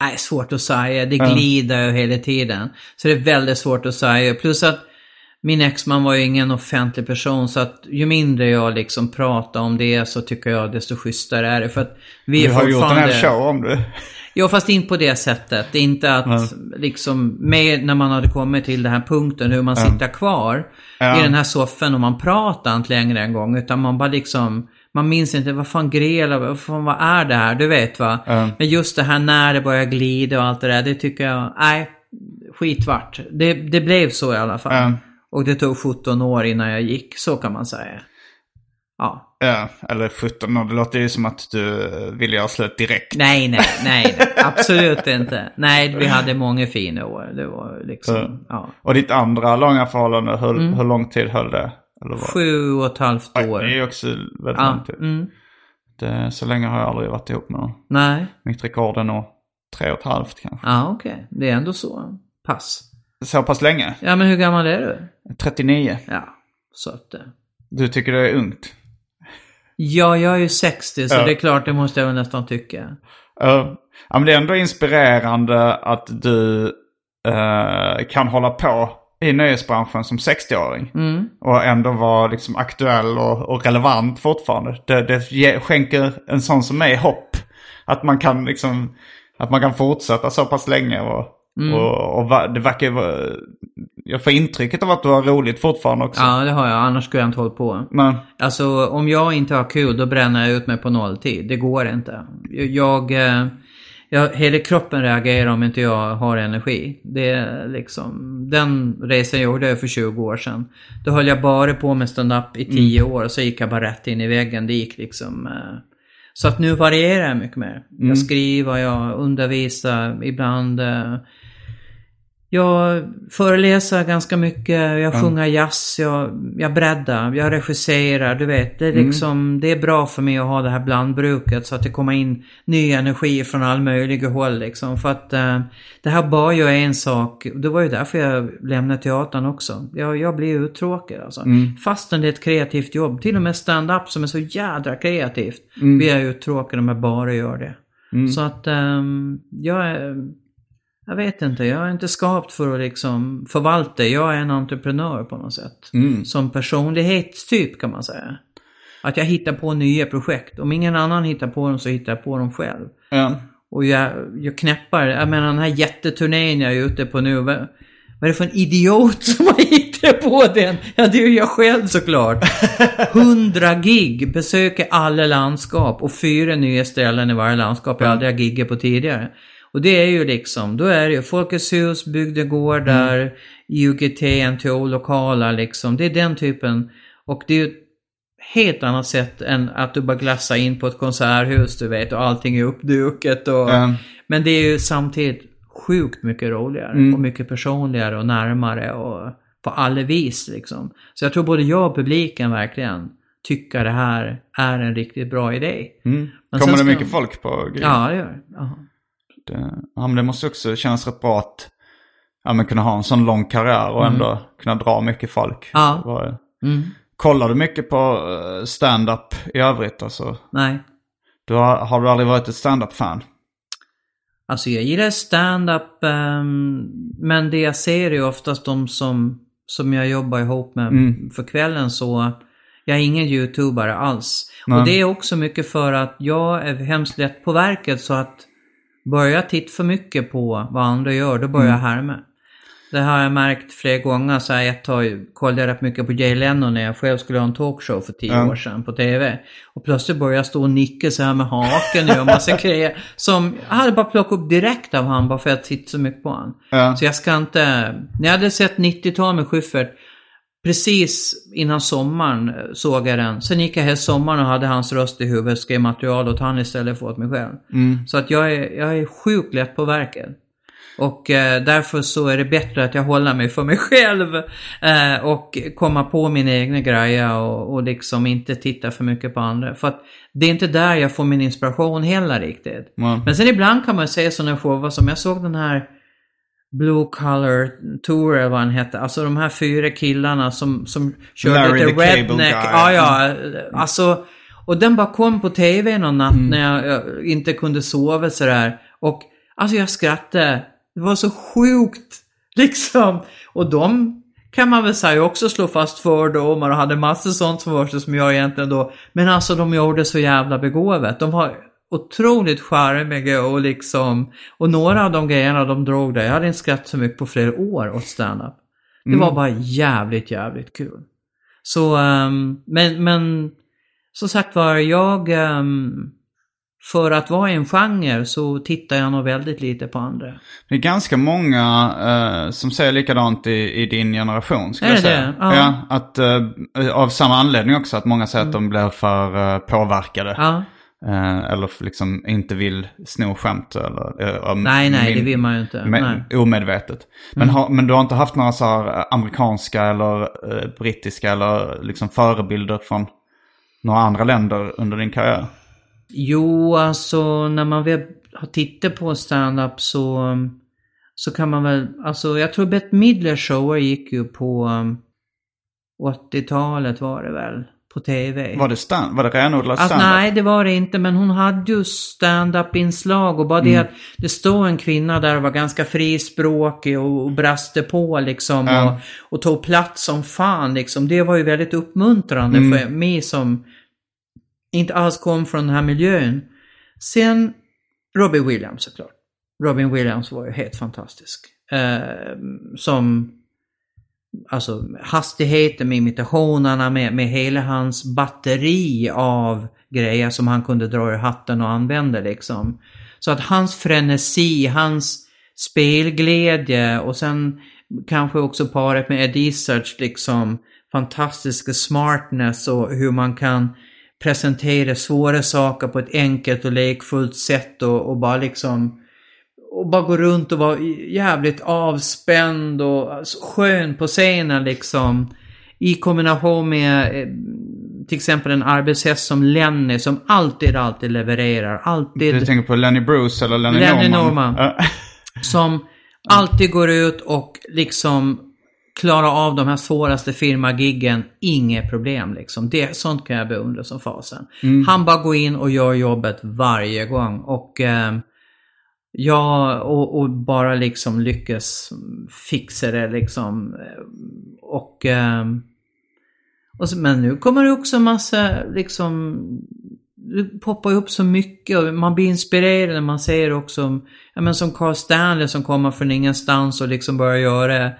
Nej, svårt att säga. Det glider ju hela tiden. Så det är väldigt svårt att säga. Plus att min exman var ju ingen offentlig person så att ju mindre jag liksom pratar om det så tycker jag desto schysstare är det. För att vi Du har gjort en fortfarande... hel show om det. Ja, fast inte på det sättet. Inte att liksom, med när man hade kommit till den här punkten hur man sitter kvar Ja. i den här soffan och man pratar inte längre en gång. Utan man bara liksom, man minns inte, vad fan grälar vad fan vad är det här? Du vet va? Men just det här när det börjar glida och allt det där, det tycker jag, nej, skitvart. Det, det blev så i alla fall. Och det tog 17 år innan jag gick, så kan man säga. Ja. Ja, eller 17 år. Det låter ju som att du vill göra slut direkt. Nej, nej, nej, absolut inte. Nej, vi hade många fina år. Det var liksom, ja. Och ditt andra långa förhållande, hur, hur lång tid höll det? Eller vad? Sju och ett halvt år. Det är ju också väldigt lång Ja, tid. mm. Det, så länge har jag aldrig varit ihop med någon. Nej, Mitt rekord är nog tre och ett halvt kanske. ja okej. Det är ändå så. Pass. Så pass länge? Ja, men hur gammal är du? 39. Ja, så att det. Du tycker det är ungt? Ja, jag är ju 60 så Ja. det är klart, det måste jag väl nästan tycka. Ja, ja, men det är ändå inspirerande att du eh, kan hålla på i nöjesbranschen som 60-åring. Och ändå vara liksom aktuell och, och relevant fortfarande. Det, det ge, skänker en sån som mig hopp. Att man kan liksom, att man kan fortsätta så pass länge. Och, och, och va- det verkar ju vara, jag får intrycket av att du har roligt fortfarande också. Ja, det har jag. Annars skulle jag inte hållit på. Men, Alltså, om jag inte har kul, då bränner jag ut mig på nolltid. Det går inte. Jag... eh, jag hela kroppen reagerar om inte jag har energi. Det är liksom... Den resan gjorde jag för 20 år sedan. Då höll jag bara på med stand-up i 10 år och så gick jag bara rätt in i väggen. Det gick liksom... eh, Så att nu varierar jag mycket mer. Jag skriver, jag undervisar, ibland... Jag föreläser ganska mycket, jag sjunger jazz, jag, jag breddar, jag regisserar, du vet. Det är Mm. liksom, det är bra för mig att ha det här blandbruket så att det kommer in ny energi från all möjliga håll liksom. För att eh, det här bara ju är en sak, det var ju därför jag lämnade teatern också. Jag, jag blir uttråkad alltså. Mm. Fastän det är ett kreativt jobb, till och med stand-up som är så jädra kreativt, Mm. blir jag uttråkad om jag bara gör det. Så att ehm, jag jag vet inte, jag är inte skapt för att liksom förvalta. Jag är en entreprenör på något sätt. Mm. Som personlighetstyp kan man säga. Att jag hittar på nya projekt. Om ingen annan hittar på dem så hittar jag på dem själv. Ja. Och jag, jag knäppar, jag menar den här jätteturnén jag är ute på nu. Vad, vad är det för en idiot <laughs> som har hittat på den? Ja, det är ju jag själv såklart. <laughs> 100 gig, besöker alla landskap och fyra nya ställen i varje landskap jag aldrig har giggat på tidigare. Och det är ju liksom, då är det ju Folkets hus, bygdegårdar, UGT, NTO-lokaler liksom. Det är den typen. Och det är ju ett helt annat sätt än att du bara glassar in på ett konserthus du vet och allting är uppduket och... Ja. Men det är ju samtidigt sjukt mycket roligare Mm. och mycket personligare och närmare och på alla vis liksom. Så jag tror både jag och publiken verkligen tycker det här är en riktigt bra idé. Men Kommer det mycket folk på grejen? Ja, det gör det. Det, ja, men det måste också kännas rätt bra att ja, men kunna ha en sån lång karriär och ändå kunna dra mycket folk. Mm. Ja. Var- Mm. Kollar du mycket på eh, stand-up i övrigt? Alltså, Nej. du har, har du aldrig varit ett stand-up-fan? Alltså jag gillar stand-up ehm, men det jag ser är ju oftast de som, som jag jobbar ihop med Mm. för kvällen så jag är ingen youtubare alls. Nej. Och det är också mycket för att jag är hemskt lätt på verket så att börjar titta för mycket på vad andra gör då börjar Mm. jag härma. Det har jag märkt flera gånger. Så här, ett tag kollade jag rätt mycket på Jay Leno när jag själv skulle ha en talkshow för tio Ja. år sedan på TV. Och plötsligt började jag stå och nicka så här med haken och göra massa <laughs> grejer. Som jag hade bara plockat upp direkt av han bara för att jag tittade så mycket på han. Ja. Så jag ska inte... När jag hade sett 90-tal med Schyffert Precis innan sommaren eh, såg jag den. Sen gick jag hela sommaren och hade hans röst i huvudet, skrev material åt han istället för åt mig själv. Så att jag är, jag är sjukt lätt på verket. Och eh, därför så är det bättre att jag håller mig för mig <laughs> själv eh, och komma på mina egna grejer och, och liksom inte titta för mycket på andra. För att det är inte där jag får min inspiration heller riktigt. Ja. Men sen ibland kan man säga sådana shower som jag såg den här Blue Color Tour eller vad han hette. Alltså de här fyra killarna som, som körde Larry lite redneck. Guy. Ja, ja. Alltså, och den bara kom på tv någon natt Mm. när jag, jag inte kunde sova sådär. Och alltså jag skrattade. Det var så sjukt <laughs> liksom. Och de kan man väl säga också slå fast fördomar och hade massor sånt för sig som jag egentligen då. Men alltså de gjorde så jävla begåvat. De var otroligt charmiga och liksom, och några av de grejerna de drog där, jag hade inte skrattat så mycket på flera år åt stand-up. Det var bara jävligt, jävligt kul. Så, ehm, men, men som sagt var, jag, ehm, för att vara i en genre så tittar jag nog väldigt lite på andra. Det är ganska många eh, som säger likadant i, i din generation. Skulle Är jag säga. det? Ja. att, eh, av samma anledning också, att många säger att de blir för eh, påverkade. Ja. Eh, eller liksom inte vill sno skämt. Eller, eh, Nej, nej, min- det vill man ju inte. Nej. omedvetet. Men, har, men du har inte haft några så här eh, amerikanska eller eh, brittiska eller liksom förebilder från några andra länder under din karriär? Jo, alltså när man väl har tittat på stand-up så, så kan man väl, alltså jag tror Bette Midler shower gick ju på um, 80-talet var det väl, på TV. Var det, stand, var det renodlad Alltså, stand-up? nej, det var det inte, men hon hade ju stand-up-inslag och bara det att det står en kvinna där och var ganska frispråkig och, och braste på liksom Ja. och, och tog plats som fan liksom. Det var ju väldigt uppmuntrande för mig som inte alls kom från den här miljön. Sen Robin Williams såklart. Robin Williams var ju helt fantastisk. Eh, som alltså hastigheten med imitationerna, med, med hela hans batteri av grejer som han kunde dra ur hatten och använda liksom. Så att hans frenesi, hans spelglädje och sen kanske också paret med Ed Izzards liksom fantastiska smartness och hur man kan presentera svåra saker på ett enkelt och lekfullt sätt och, och bara liksom och bara gå runt och vara jävligt avspänd och skön på scenen liksom. I kombination med eh, till exempel en arbetshäst som Lenny som alltid, alltid levererar. Alltid. Du tänker på Lenny Bruce eller Lenny, Lenny Norman? Norman. Som alltid går ut och liksom klarar av de här svåraste firmagiggen. Inget problem liksom. Det, sånt kan jag beundra som fasen. Han bara går in och gör jobbet varje gång. Och eh, ja, och, och bara liksom lyckas fixa det liksom. Och, eh, och så, men nu kommer det också massa liksom det poppar upp så mycket och man blir inspirerad när man ser också, ja men som Carl Stanley som kommer från ingenstans och liksom börjar göra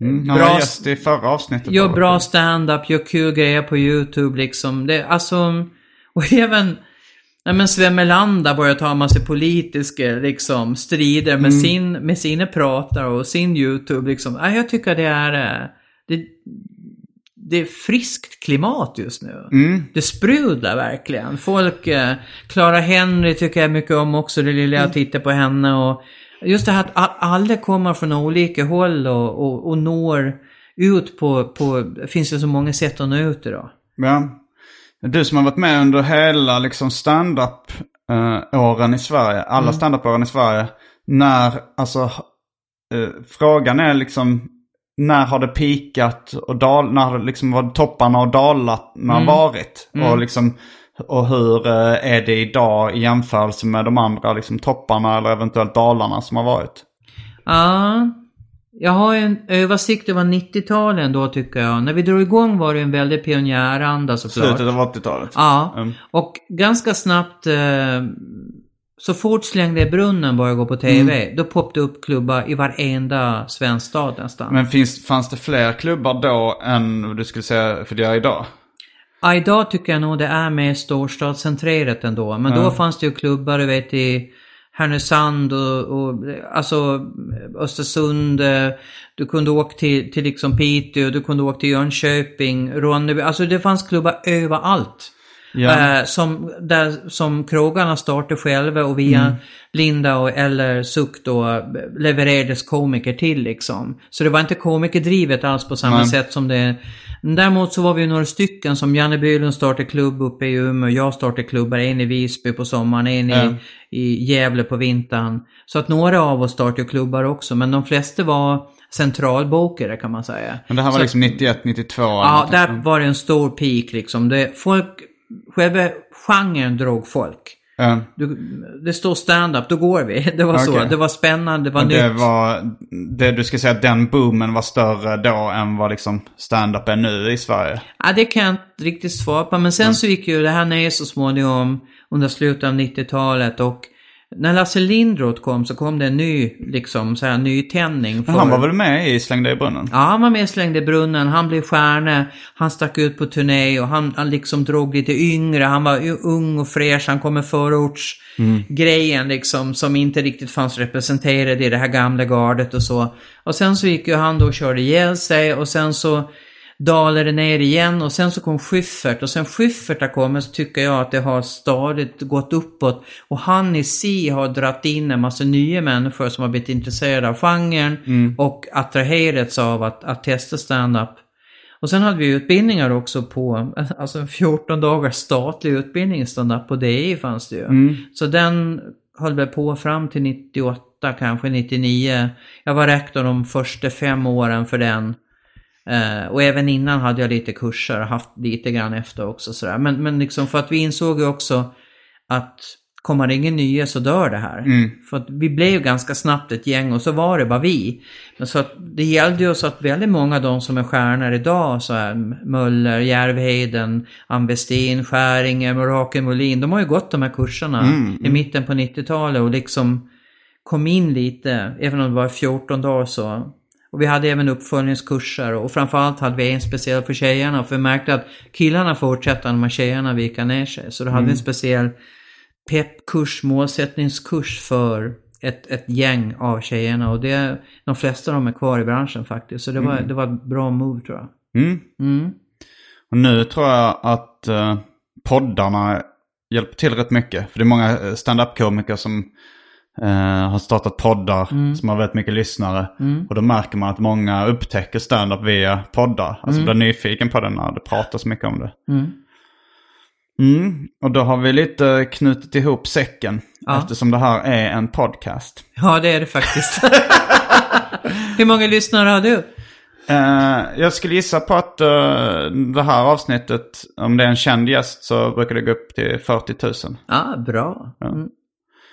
Mm, Bra- var gäst i förra avsnittet. Gör bra stand-up, gör kul grejer på YouTube liksom. Det, alltså, och även, ja men Sven Melander börjar ta en massa politiska liksom strider med, sin, med sina pratare och sin YouTube liksom. Ja, jag tycker det är, eh, det, det är friskt klimat just nu. Det sprudlar verkligen. Folk, eh, Clara Henry tycker jag mycket om också, det lilla jag tittar på henne och just det här att alla kommer från olika håll och, och, och når ut på, på, det finns ju så många sätt att nå ut idag. Ja. Du som har varit med under hela liksom stand-up eh, åren i Sverige, alla Mm. stand-up-åren i Sverige. När, alltså, eh, frågan är liksom, när har det pikat och dal, när har det liksom varit topparna och dalarna Mm. varit? Och liksom, och hur eh, är det idag i jämförelse med de andra liksom topparna eller eventuellt dalarna som har varit? Ja, jag har en översikt över 90-talen då tycker jag. När vi drog igång var det en väldig pionjäranda såklart. Slutet av 80-talet? Ja, Mm. och ganska snabbt eh, så fort slängde i brunnen började gå på TV, då poppade upp klubbar i varenda svensk stad nästan. Men finns, fanns det fler klubbar då än du skulle säga för det är idag? Ja, idag tycker jag nog det är mer storstadscentrerat ändå. Men då fanns det ju klubbar, du vet i Härnösand och, och alltså Östersund. eh, Du kunde åka till, till liksom Piteå, du kunde åka till Jönköping, Ronneby. Alltså det fanns klubbar överallt. Ja. Eh, som, där, som krogarna startade själva och via Mm. Linda och, eller Suck då levererades komiker till liksom. Så det var inte komikerdrivet alls på samma Nej. sätt som det Däremot så var vi några stycken som Janne Bylund startade klubb uppe i Umeå, jag startade klubbar, en i Visby på sommaren, en i, i Gävle på vintern. Så att några av oss startade klubbar också, men de flesta var centralbokare kan man säga. Men det här var Så- liksom 91, 92? eller Ja, där var det en stor peak liksom. Det, folk, själva genren drog folk. Ja. Du, det står stand-up, då går vi. <laughs> Det var så. Okej. Det var spännande, det var Och nytt. det var, det du ska säga att den boomen var större då än vad liksom stand-up är nu i Sverige? Ja, det kan jag inte riktigt svara på. Men sen så gick ju det här ner så småningom under slutet av 90-talet och när Lasse Lindroth kom så kom det en ny, liksom så här nytändning. För... Men han var väl med i Släng dig i brunnen? Ja, han var med slängd i brunnen, han blev stjärna, han stack ut på turné och han, han liksom drog lite yngre, han var ung och fräsch, han kom med förortsgrejen liksom som inte riktigt fanns representerad i det här gamla gardet och så. Och sen så gick ju han då och körde ihjäl sig och sen så dalade det ner igen och sen så kom Schyffert och sen Schyffert har kommit så tycker jag att det har stadigt gått uppåt och han i sig har dratt in en massa nya människor som har blivit intresserade av genren och attraherats av att, att testa stand-up. Och sen hade vi utbildningar också på, <laughs> alltså en 14 dagars statlig utbildning i stand-up på DI fanns det ju. Så den höll väl på fram till 98, kanske 99. Jag var rektor de första fem åren för den. Eh, och även innan hade jag lite kurser haft lite grann efter också sådär. Men, men liksom för att vi insåg ju också att kommer det ingen nya så dör det här. För att vi blev ganska snabbt ett gäng och så var det bara vi. Men så att det gällde ju så att väldigt många av de som är stjärnor idag, så här Möller, Järvheden, Ann Westin, Skäringer, Mirakel Molin, de har ju gått de här kurserna i mitten på 90-talet och liksom kom in lite, även om det var 14 dagar så. Och vi hade även uppföljningskurser och framförallt hade vi en speciell för tjejerna för vi märkte att killarna fortsatte när tjejerna vika ner sig. Så då hade vi en speciell peppkurs, målsättningskurs för ett, ett gäng av tjejerna och det, de flesta av dem är kvar i branschen faktiskt. Så det var, det var ett bra move tror jag. Mm. Mm. Och nu tror jag att eh, poddarna hjälper till rätt mycket. För det är många eh, stand-up-komiker som eh, har startat poddar som har väldigt mycket lyssnare. Och då märker man att många upptäcker stand-up via poddar. Alltså blir nyfiken på det när det pratas mycket om det. Mm. Och då har vi lite knutit ihop säcken. Ja. Eftersom det här är en podcast. Ja, det är det faktiskt. <laughs> Hur många lyssnare har du? Eh, jag skulle gissa på att eh, det här avsnittet, om det är en känd gäst så brukar det gå upp till 40 000. Ja, bra. Mm.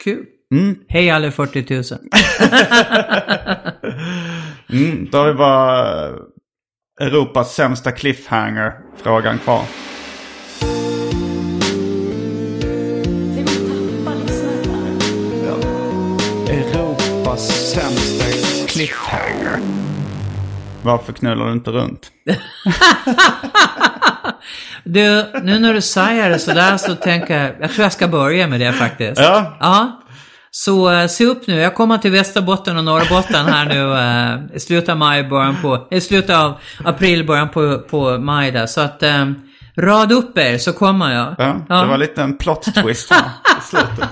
Kul. Mm. Hej alla 40 000. <laughs> Mm, då har vi bara Europas sämsta cliffhanger-frågan kvar. Europas sämsta cliffhanger. Varför knullar du inte runt? <laughs> Du, nu när du säger det sådär så tänker jag, jag tror jag ska börja med det faktiskt. Ja. Ja. Så eh, se upp nu, jag kommer till Västerbotten och Norrbotten här nu eh, i slutet av maj, början på, i slutet av april, början på, på maj där. Så att eh, rad upp er så kommer jag. Ja, det var lite en plot twist här i slutet.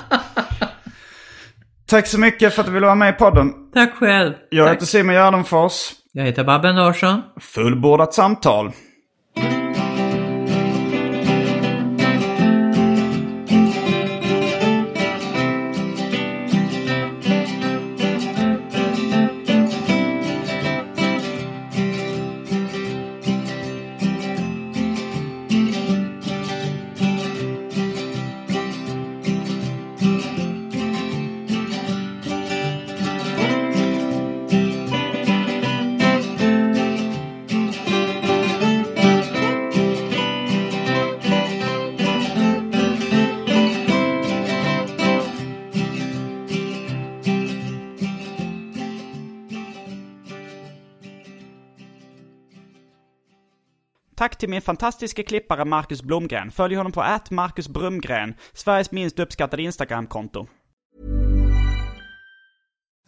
Tack så mycket för att du ville vara med i podden. Tack själv. Jag Tack. heter Simon Gärdenfors. Jag heter Babben Larsson. Fullbordat samtal. Till min fantastiska klippare Marcus Blomgren. Följ honom på att Marcus Brumgren, Sveriges minst uppskattade Instagramkonto.